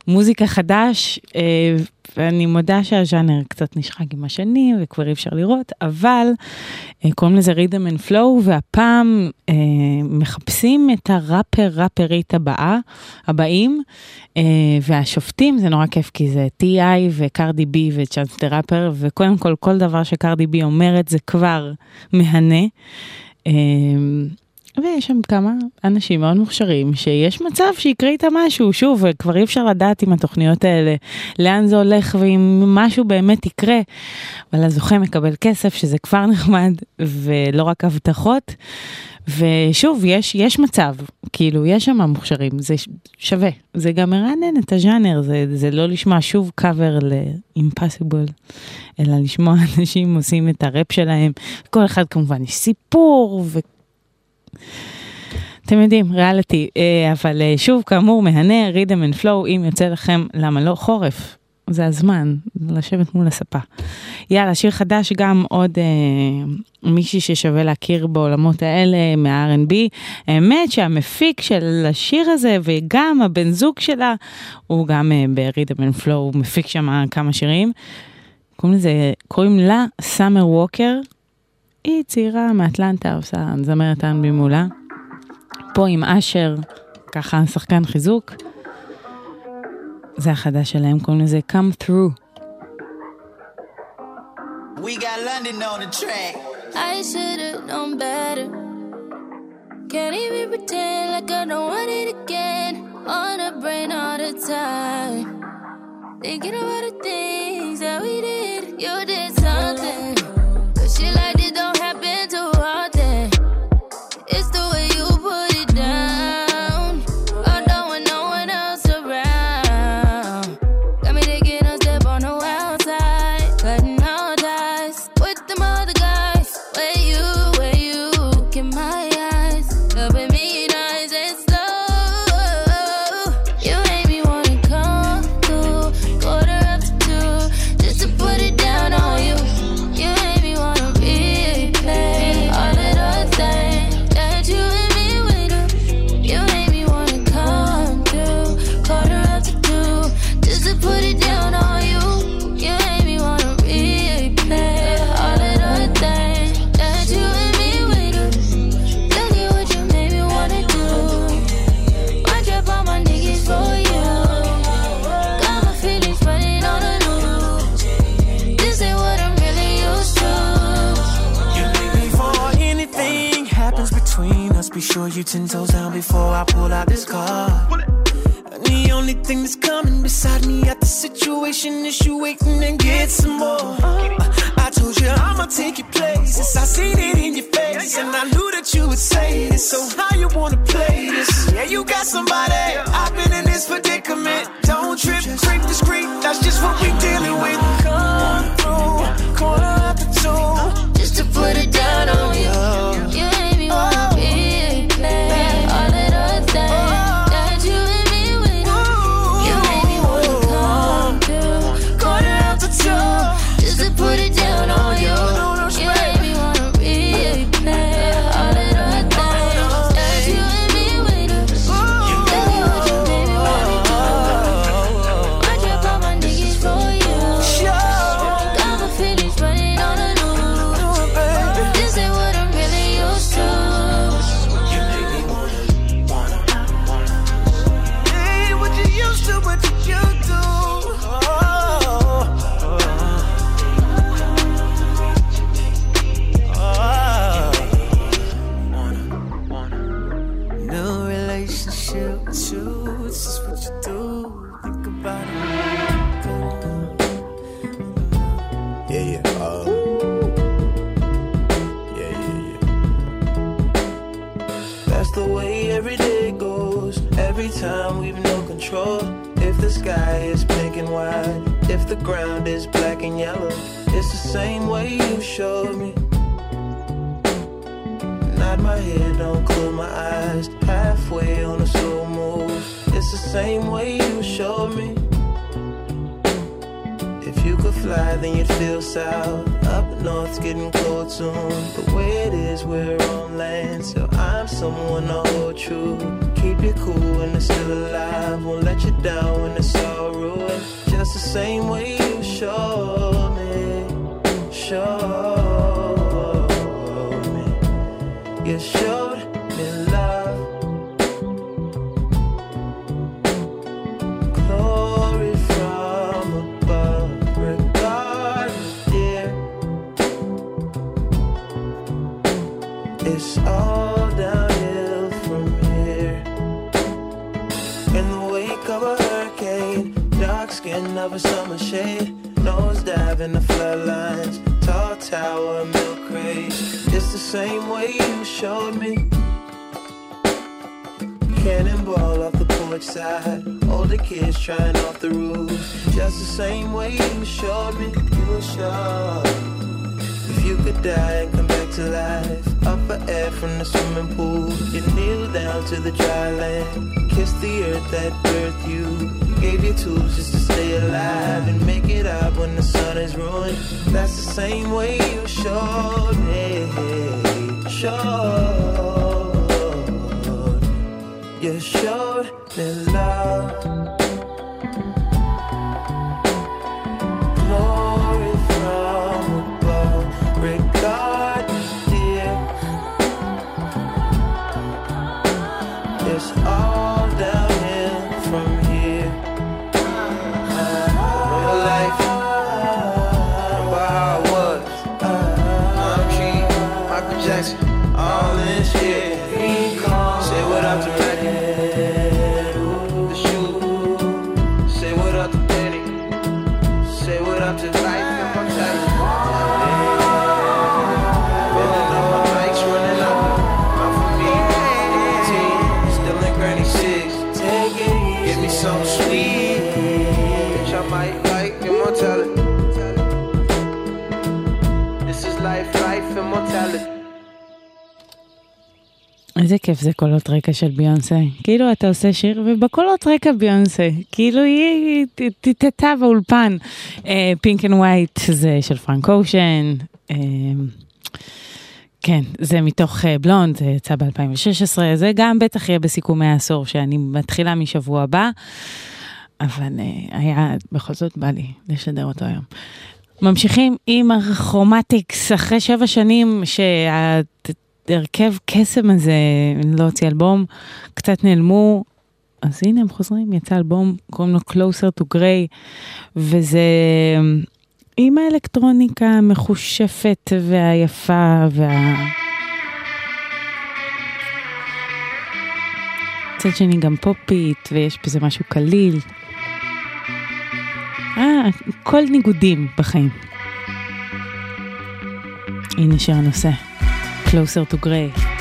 מוזיקה חדש, אה, ואני מודה שהז'אנר קצת נשחק עם השנים וכבר אי אפשר לראות, אבל אה, קוראים לזה Rhythm and Flow, והפעם אה, מחפשים את הראפר, ראפרית הבאה, הבאים, והשופטים, זה נורא כיף כי זה T.I. וקרדי בי וצ'אנס דה ראפר, וקודם כל, כל דבר שקרדי בי אומרת זה כבר מהנה. ויש שם כמה אנשים מאוד מוכשרים שיש מצב שיקרה איתם משהו, שוב, כבר אי אפשר לדעת עם התוכניות האלה לאן זה הולך ואם משהו באמת יקרה, אבל הזוכה מקבל כסף שזה כבר נחמד ולא רק הבטחות. ושוב, יש, יש מצב, כאילו, יש שם מוכשרים, זה שווה. זה גם מרענן את הז'אנר, זה, זה לא לשמוע שוב קאבר ל-impossible, אלא לשמוע אנשים עושים את הראפ שלהם. כל אחד כמובן יש סיפור, ו... אתם יודעים, ריאליטי, אה, אבל אה, שוב, כאמור, מהנה, Rhythm and Flow, אם יוצא לכם, למה לא, חורף, זה הזמן, לשבת מול הספה. יאללה, שיר חדש, גם עוד אה, מישהי ששווה להכיר בעולמות האלה, מה-R&B. האמת שהמפיק של השיר הזה, וגם הבן זוג שלה, הוא גם אה, ב-Rhythm and Flow, הוא מפיק שם כמה שירים. קוראים לזה, קוראים לה סאמר ווקר. היא צעירה מאטלנטה, עושה זמרת R&B מעולה. פה עם אשר, ככה שחקן חיזוק. זה החדש שלהם, קוראים לזה Come Through. We got London on the track. I should've known better. Can't even pretend like I don't want it again. On the brain all the time. Thinking about the things that we did. You did something. Be sure you ten toes down before I pull out this card. And the only thing that's coming beside me at the situation is you waiting and get some more. I told you I'ma take your places. I seen it in your face, and I knew that you would say this. So how you wanna play this? Yeah, you got somebody. I've been in this predicament. Don't trip, creep discreet. That's just what we dealing with. Come through, corner after two, just to put it down on you. Ground is black and yellow, it's the same way you showed me. Nod my head, don't close my eyes. Halfway on a slow move. It's the same way you showed me. If you could fly, then you'd feel south. Up north's getting cold soon. The way it is, we're on land. So I'm someone to hold true. Keep you cool when it's still alive. Won't let you down when it's all ruined. Just the same way you showed me. Showed me. You showed of a summer shade, nose dive in the floodlines, tall tower, milk crate. It's the same way you showed me. Cannonball off the porch side, older kids trying off the roof. Just the same way you showed me, you. If you could die and come back to life, up for air from the swimming pool, you kneel down to the dry land, kiss the earth that birthed you, gave you tools just to stay alive and make it up when the sun is ruined. That's the same way you showed me, showed, you showed me love. איזה כיף זה קולות רקע של ביונסה. כאילו אתה עושה שיר ובקולות רקע ביונסה. כאילו היא טיטטה באולפן. Pink and White זה של פרנק אושן. אה, כן, זה מתוך אה, בלונד, זה יצא ב-2016, זה גם בטח יהיה בסיכומי העשור שאני מתחילה משבוע הבא, אבל אה, היה, בכל זאת בא לי לשדר אותו היום. ממשיכים עם הכרומטיקס, אחרי שבע שנים שההרכב קסם הזה לא הוציא אלבום, קצת נעלמו, אז הנה הם חוזרים, יצא אלבום, קוראים לו Closer to Grey, וזה עם האלקטרוניקה המחושפת והיפה וה... מצד שני גם פופית, ויש בזה משהו קליל. אה, כל ניגודים בחיים. הנה שיר הנושא, Closer to Grey.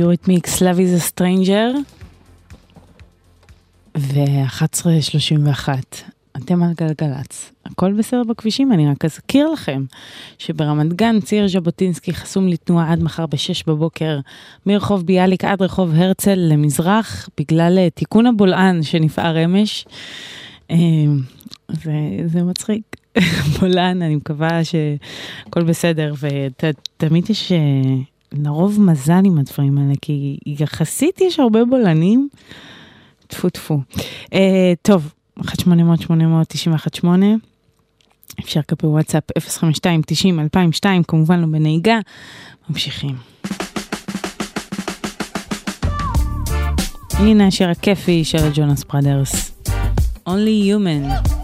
יורית מיקס, Love is a Stranger, ו-11.31, אתם על גלגלצ. הכל בסדר בכבישים, אני רק אזכיר לכם שברמת גן ציר ז'בוטינסקי חסום לתנועה עד מחר ב-6 בבוקר, מרחוב ביאליק עד רחוב הרצל למזרח, בגלל אה, תיקון הבולען שנפער אמש. אמ, זה, זה מצחיק. בולען, אני מקווה שהכל בסדר, ותמיד יש אה, לרוב מזל עם הדברים האלה, כי יחסית יש הרבה בולענים. טפו טפו. Uh, טוב, 1-800-8918, אפשר כלפי וואטסאפ 052-90-2002, כמובן לא בנהיגה. ממשיכים. הנה השיר הכיפי של ג'ונס פראדרס. Only Human. Yeah.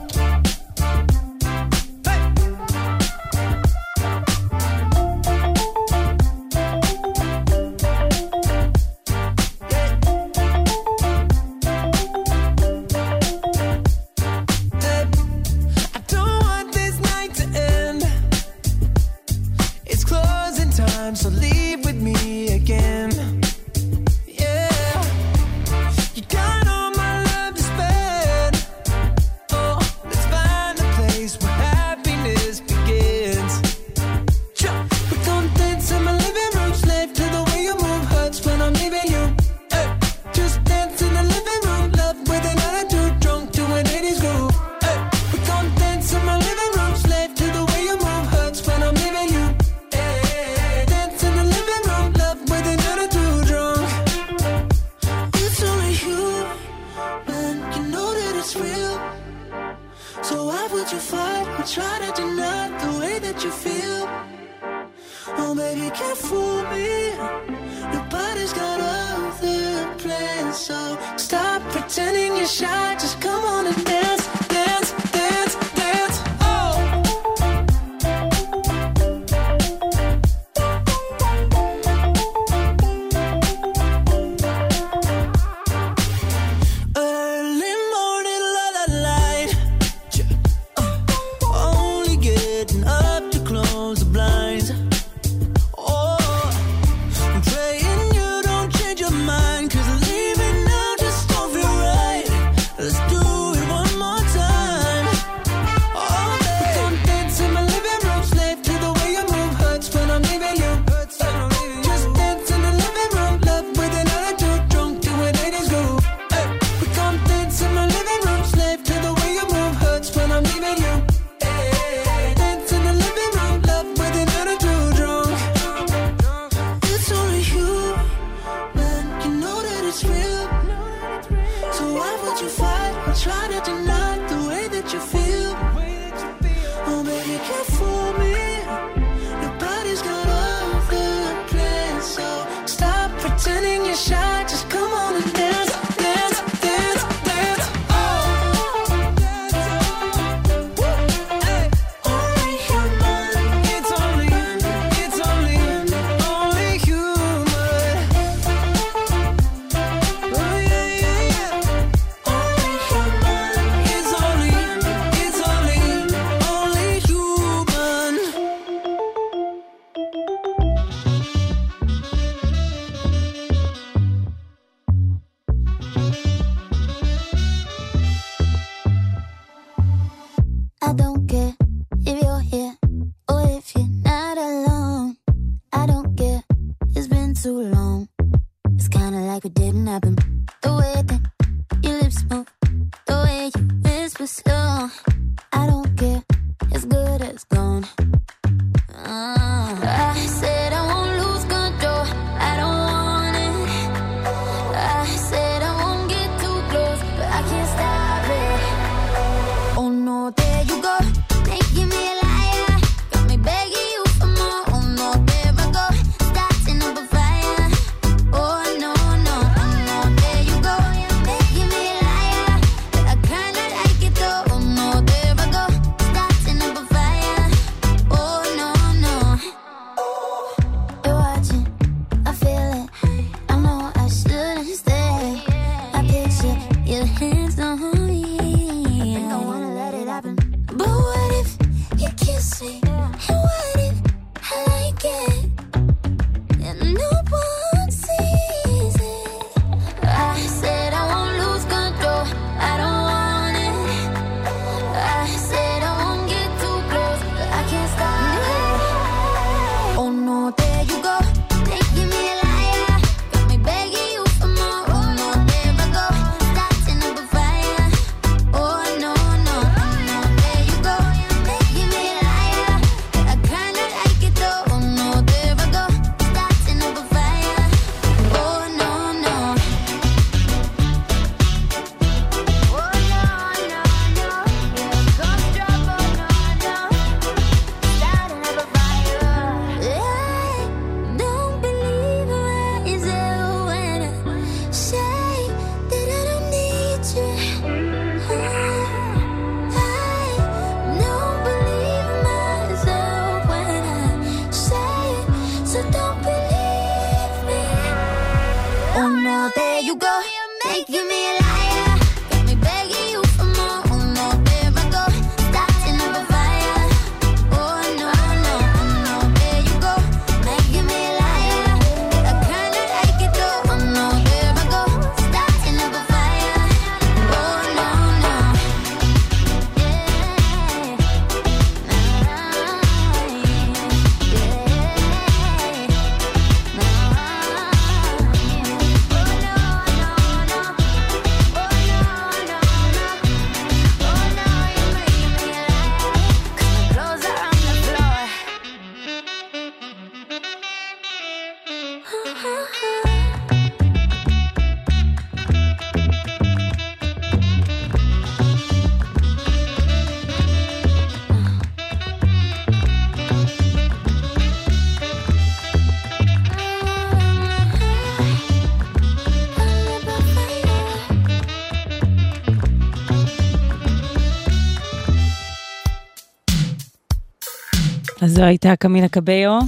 זו הייתה קמילה קביו,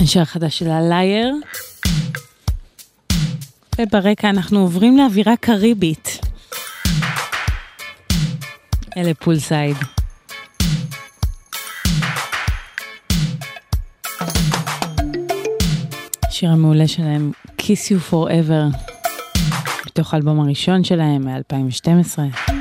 השיר החדש שלה, Liar. וברקע אנחנו עוברים לאווירה קריבית. אלה פולסייד. השיר המעולה שלהם, Kiss You Forever, בתוך האלבום הראשון שלהם מ-2012.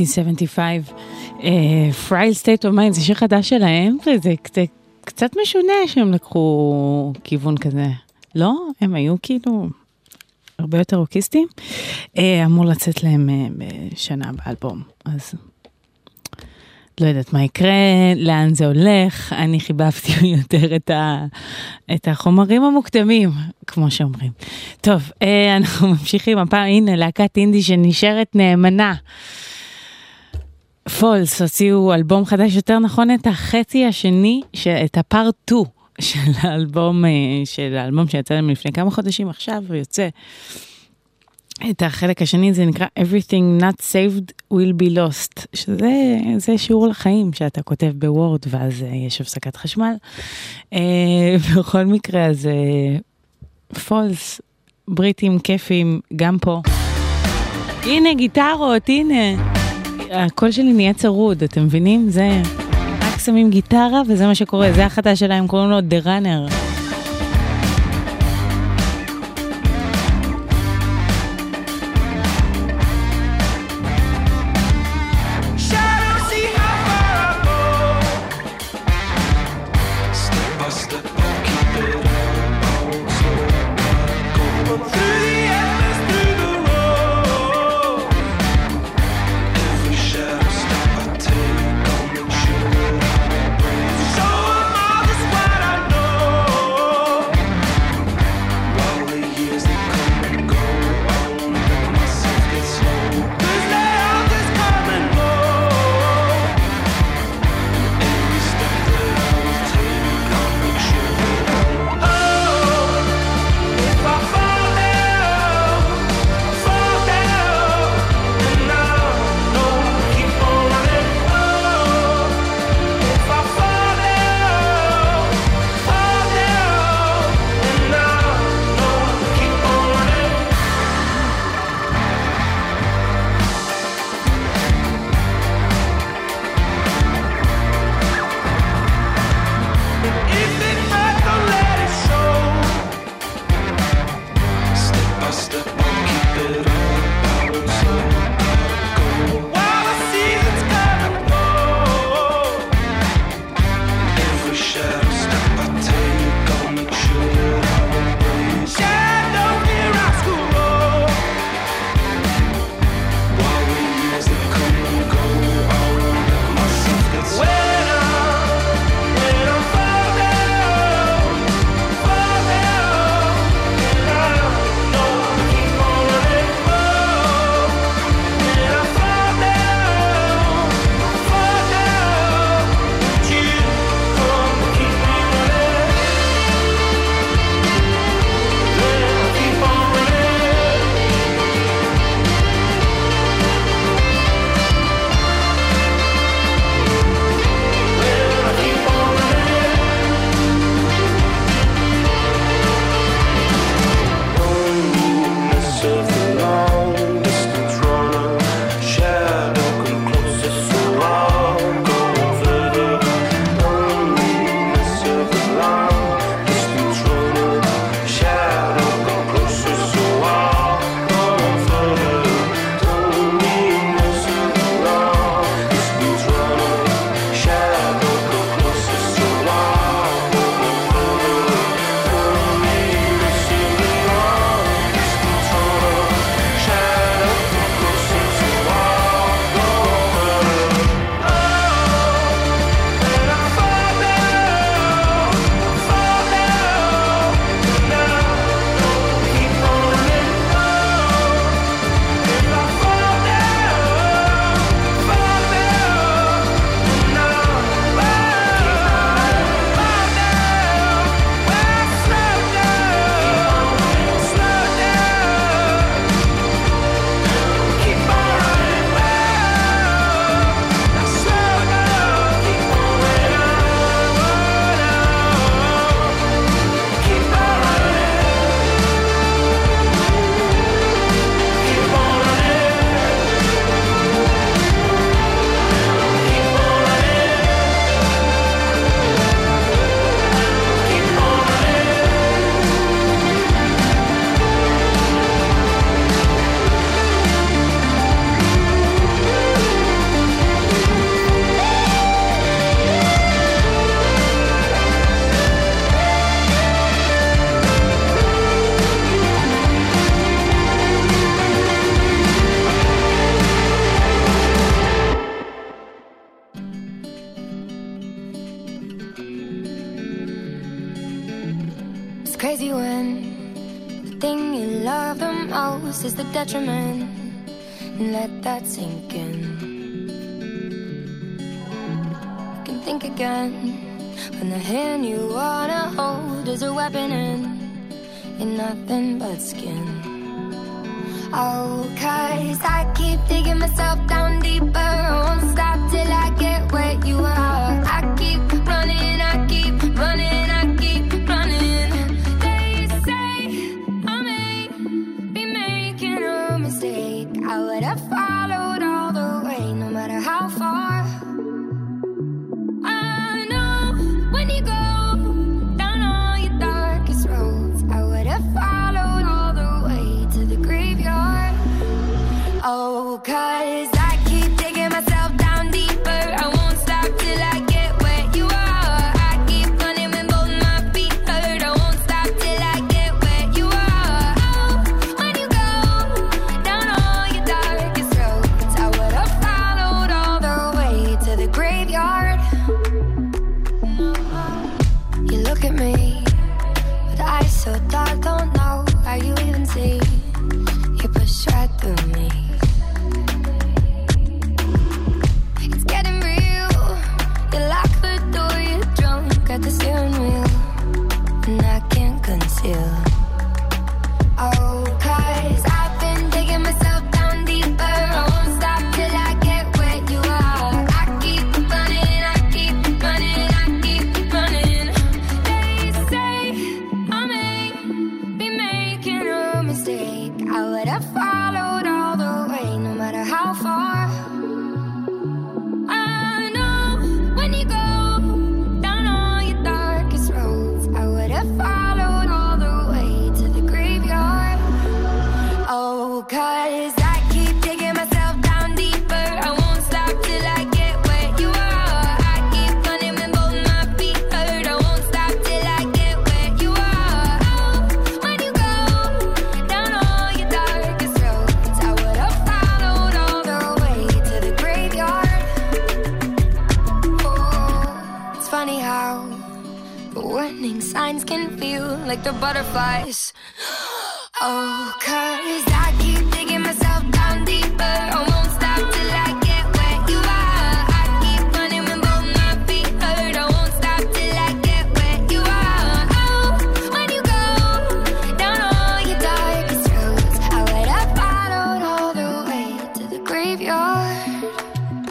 1975, Frail State of Mind, זה שיר חדש שלהם, וזה קצת, משונה שהם לקחו כיוון כזה. לא? הם היו כאילו הרבה יותר רוקיסטים. אה, אמור לצאת להם אה, בשנה הבאה אלבום, אז לא יודעת מה יקרה, לאן זה הולך, אני חיבבתי יותר את, ה, את החומרים המוקדמים, כמו שאומרים. טוב, אה, אנחנו ממשיכים, הפעם הנה להקת אינדי שנשארת נאמנה. פולס הוציאו אלבום חדש, יותר נכון את החצי השני, את הפארט 2 של האלבום, אה, של האלבום שיצא להם לפני כמה חודשים, עכשיו הוא יוצא. את החלק השני זה נקרא Everything Not Saved Will Be Lost, שזה זה שיעור לחיים שאתה כותב בוורד ואז אה, יש הפסקת חשמל. אה, בכל מקרה אז פולס, בריטים כיפים גם פה. הנה גיטרות, הנה. הקול שלי נהיה צרוד, אתם מבינים? זה... רק שמים גיטרה וזה מה שקורה, זה החדש שלהם, קוראים לו The Runner.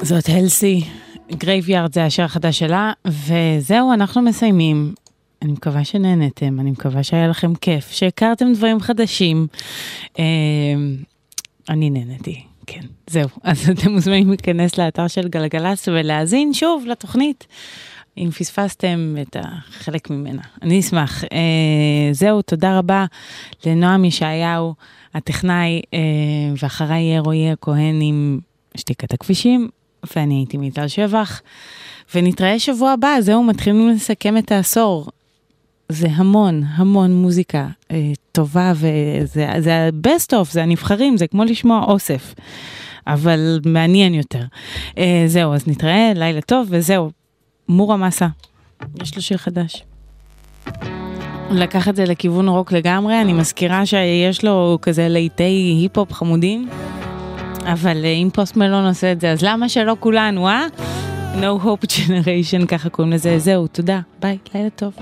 זאת הלסי, Graveyard זה השיר החדש שלה, וזהו, אנחנו מסיימים. אני מקווה שנהנתם, אני מקווה שהיה לכם כיף, שהכרתם דברים חדשים. אה, אני נהנתי, כן, זהו. אז אתם מוזמנים להיכנס לאתר של גלגלס ולהאזין שוב לתוכנית. אם פספסתם את החלק ממנה, אני אשמח. אה, זהו, תודה רבה לנועם ישעיהו, הטכנאי, אה, ואחריי יהיה רועי הכהן עם שתיקת הכבישים. ואני הייתי מיטל שבח, ונתראה שבוע הבא, זהו, מתחילים לסכם את העשור. זה המון, המון מוזיקה אה, טובה, וזה ה-best of, זה הנבחרים, זה כמו לשמוע אוסף, אבל מעניין יותר. אה, זהו, אז נתראה, לילה טוב, וזהו, מורה מסה, יש לו שיר חדש. לקח את זה לכיוון רוק לגמרי, אני מזכירה שיש לו כזה ביטי היפ-הופ חמודים. אבל אה, אם פוסט מלון עושה את זה, אז למה שלא כולנו, אה? No Hope Generation, ככה קוראים לזה. זהו, תודה. ביי, לילה טוב.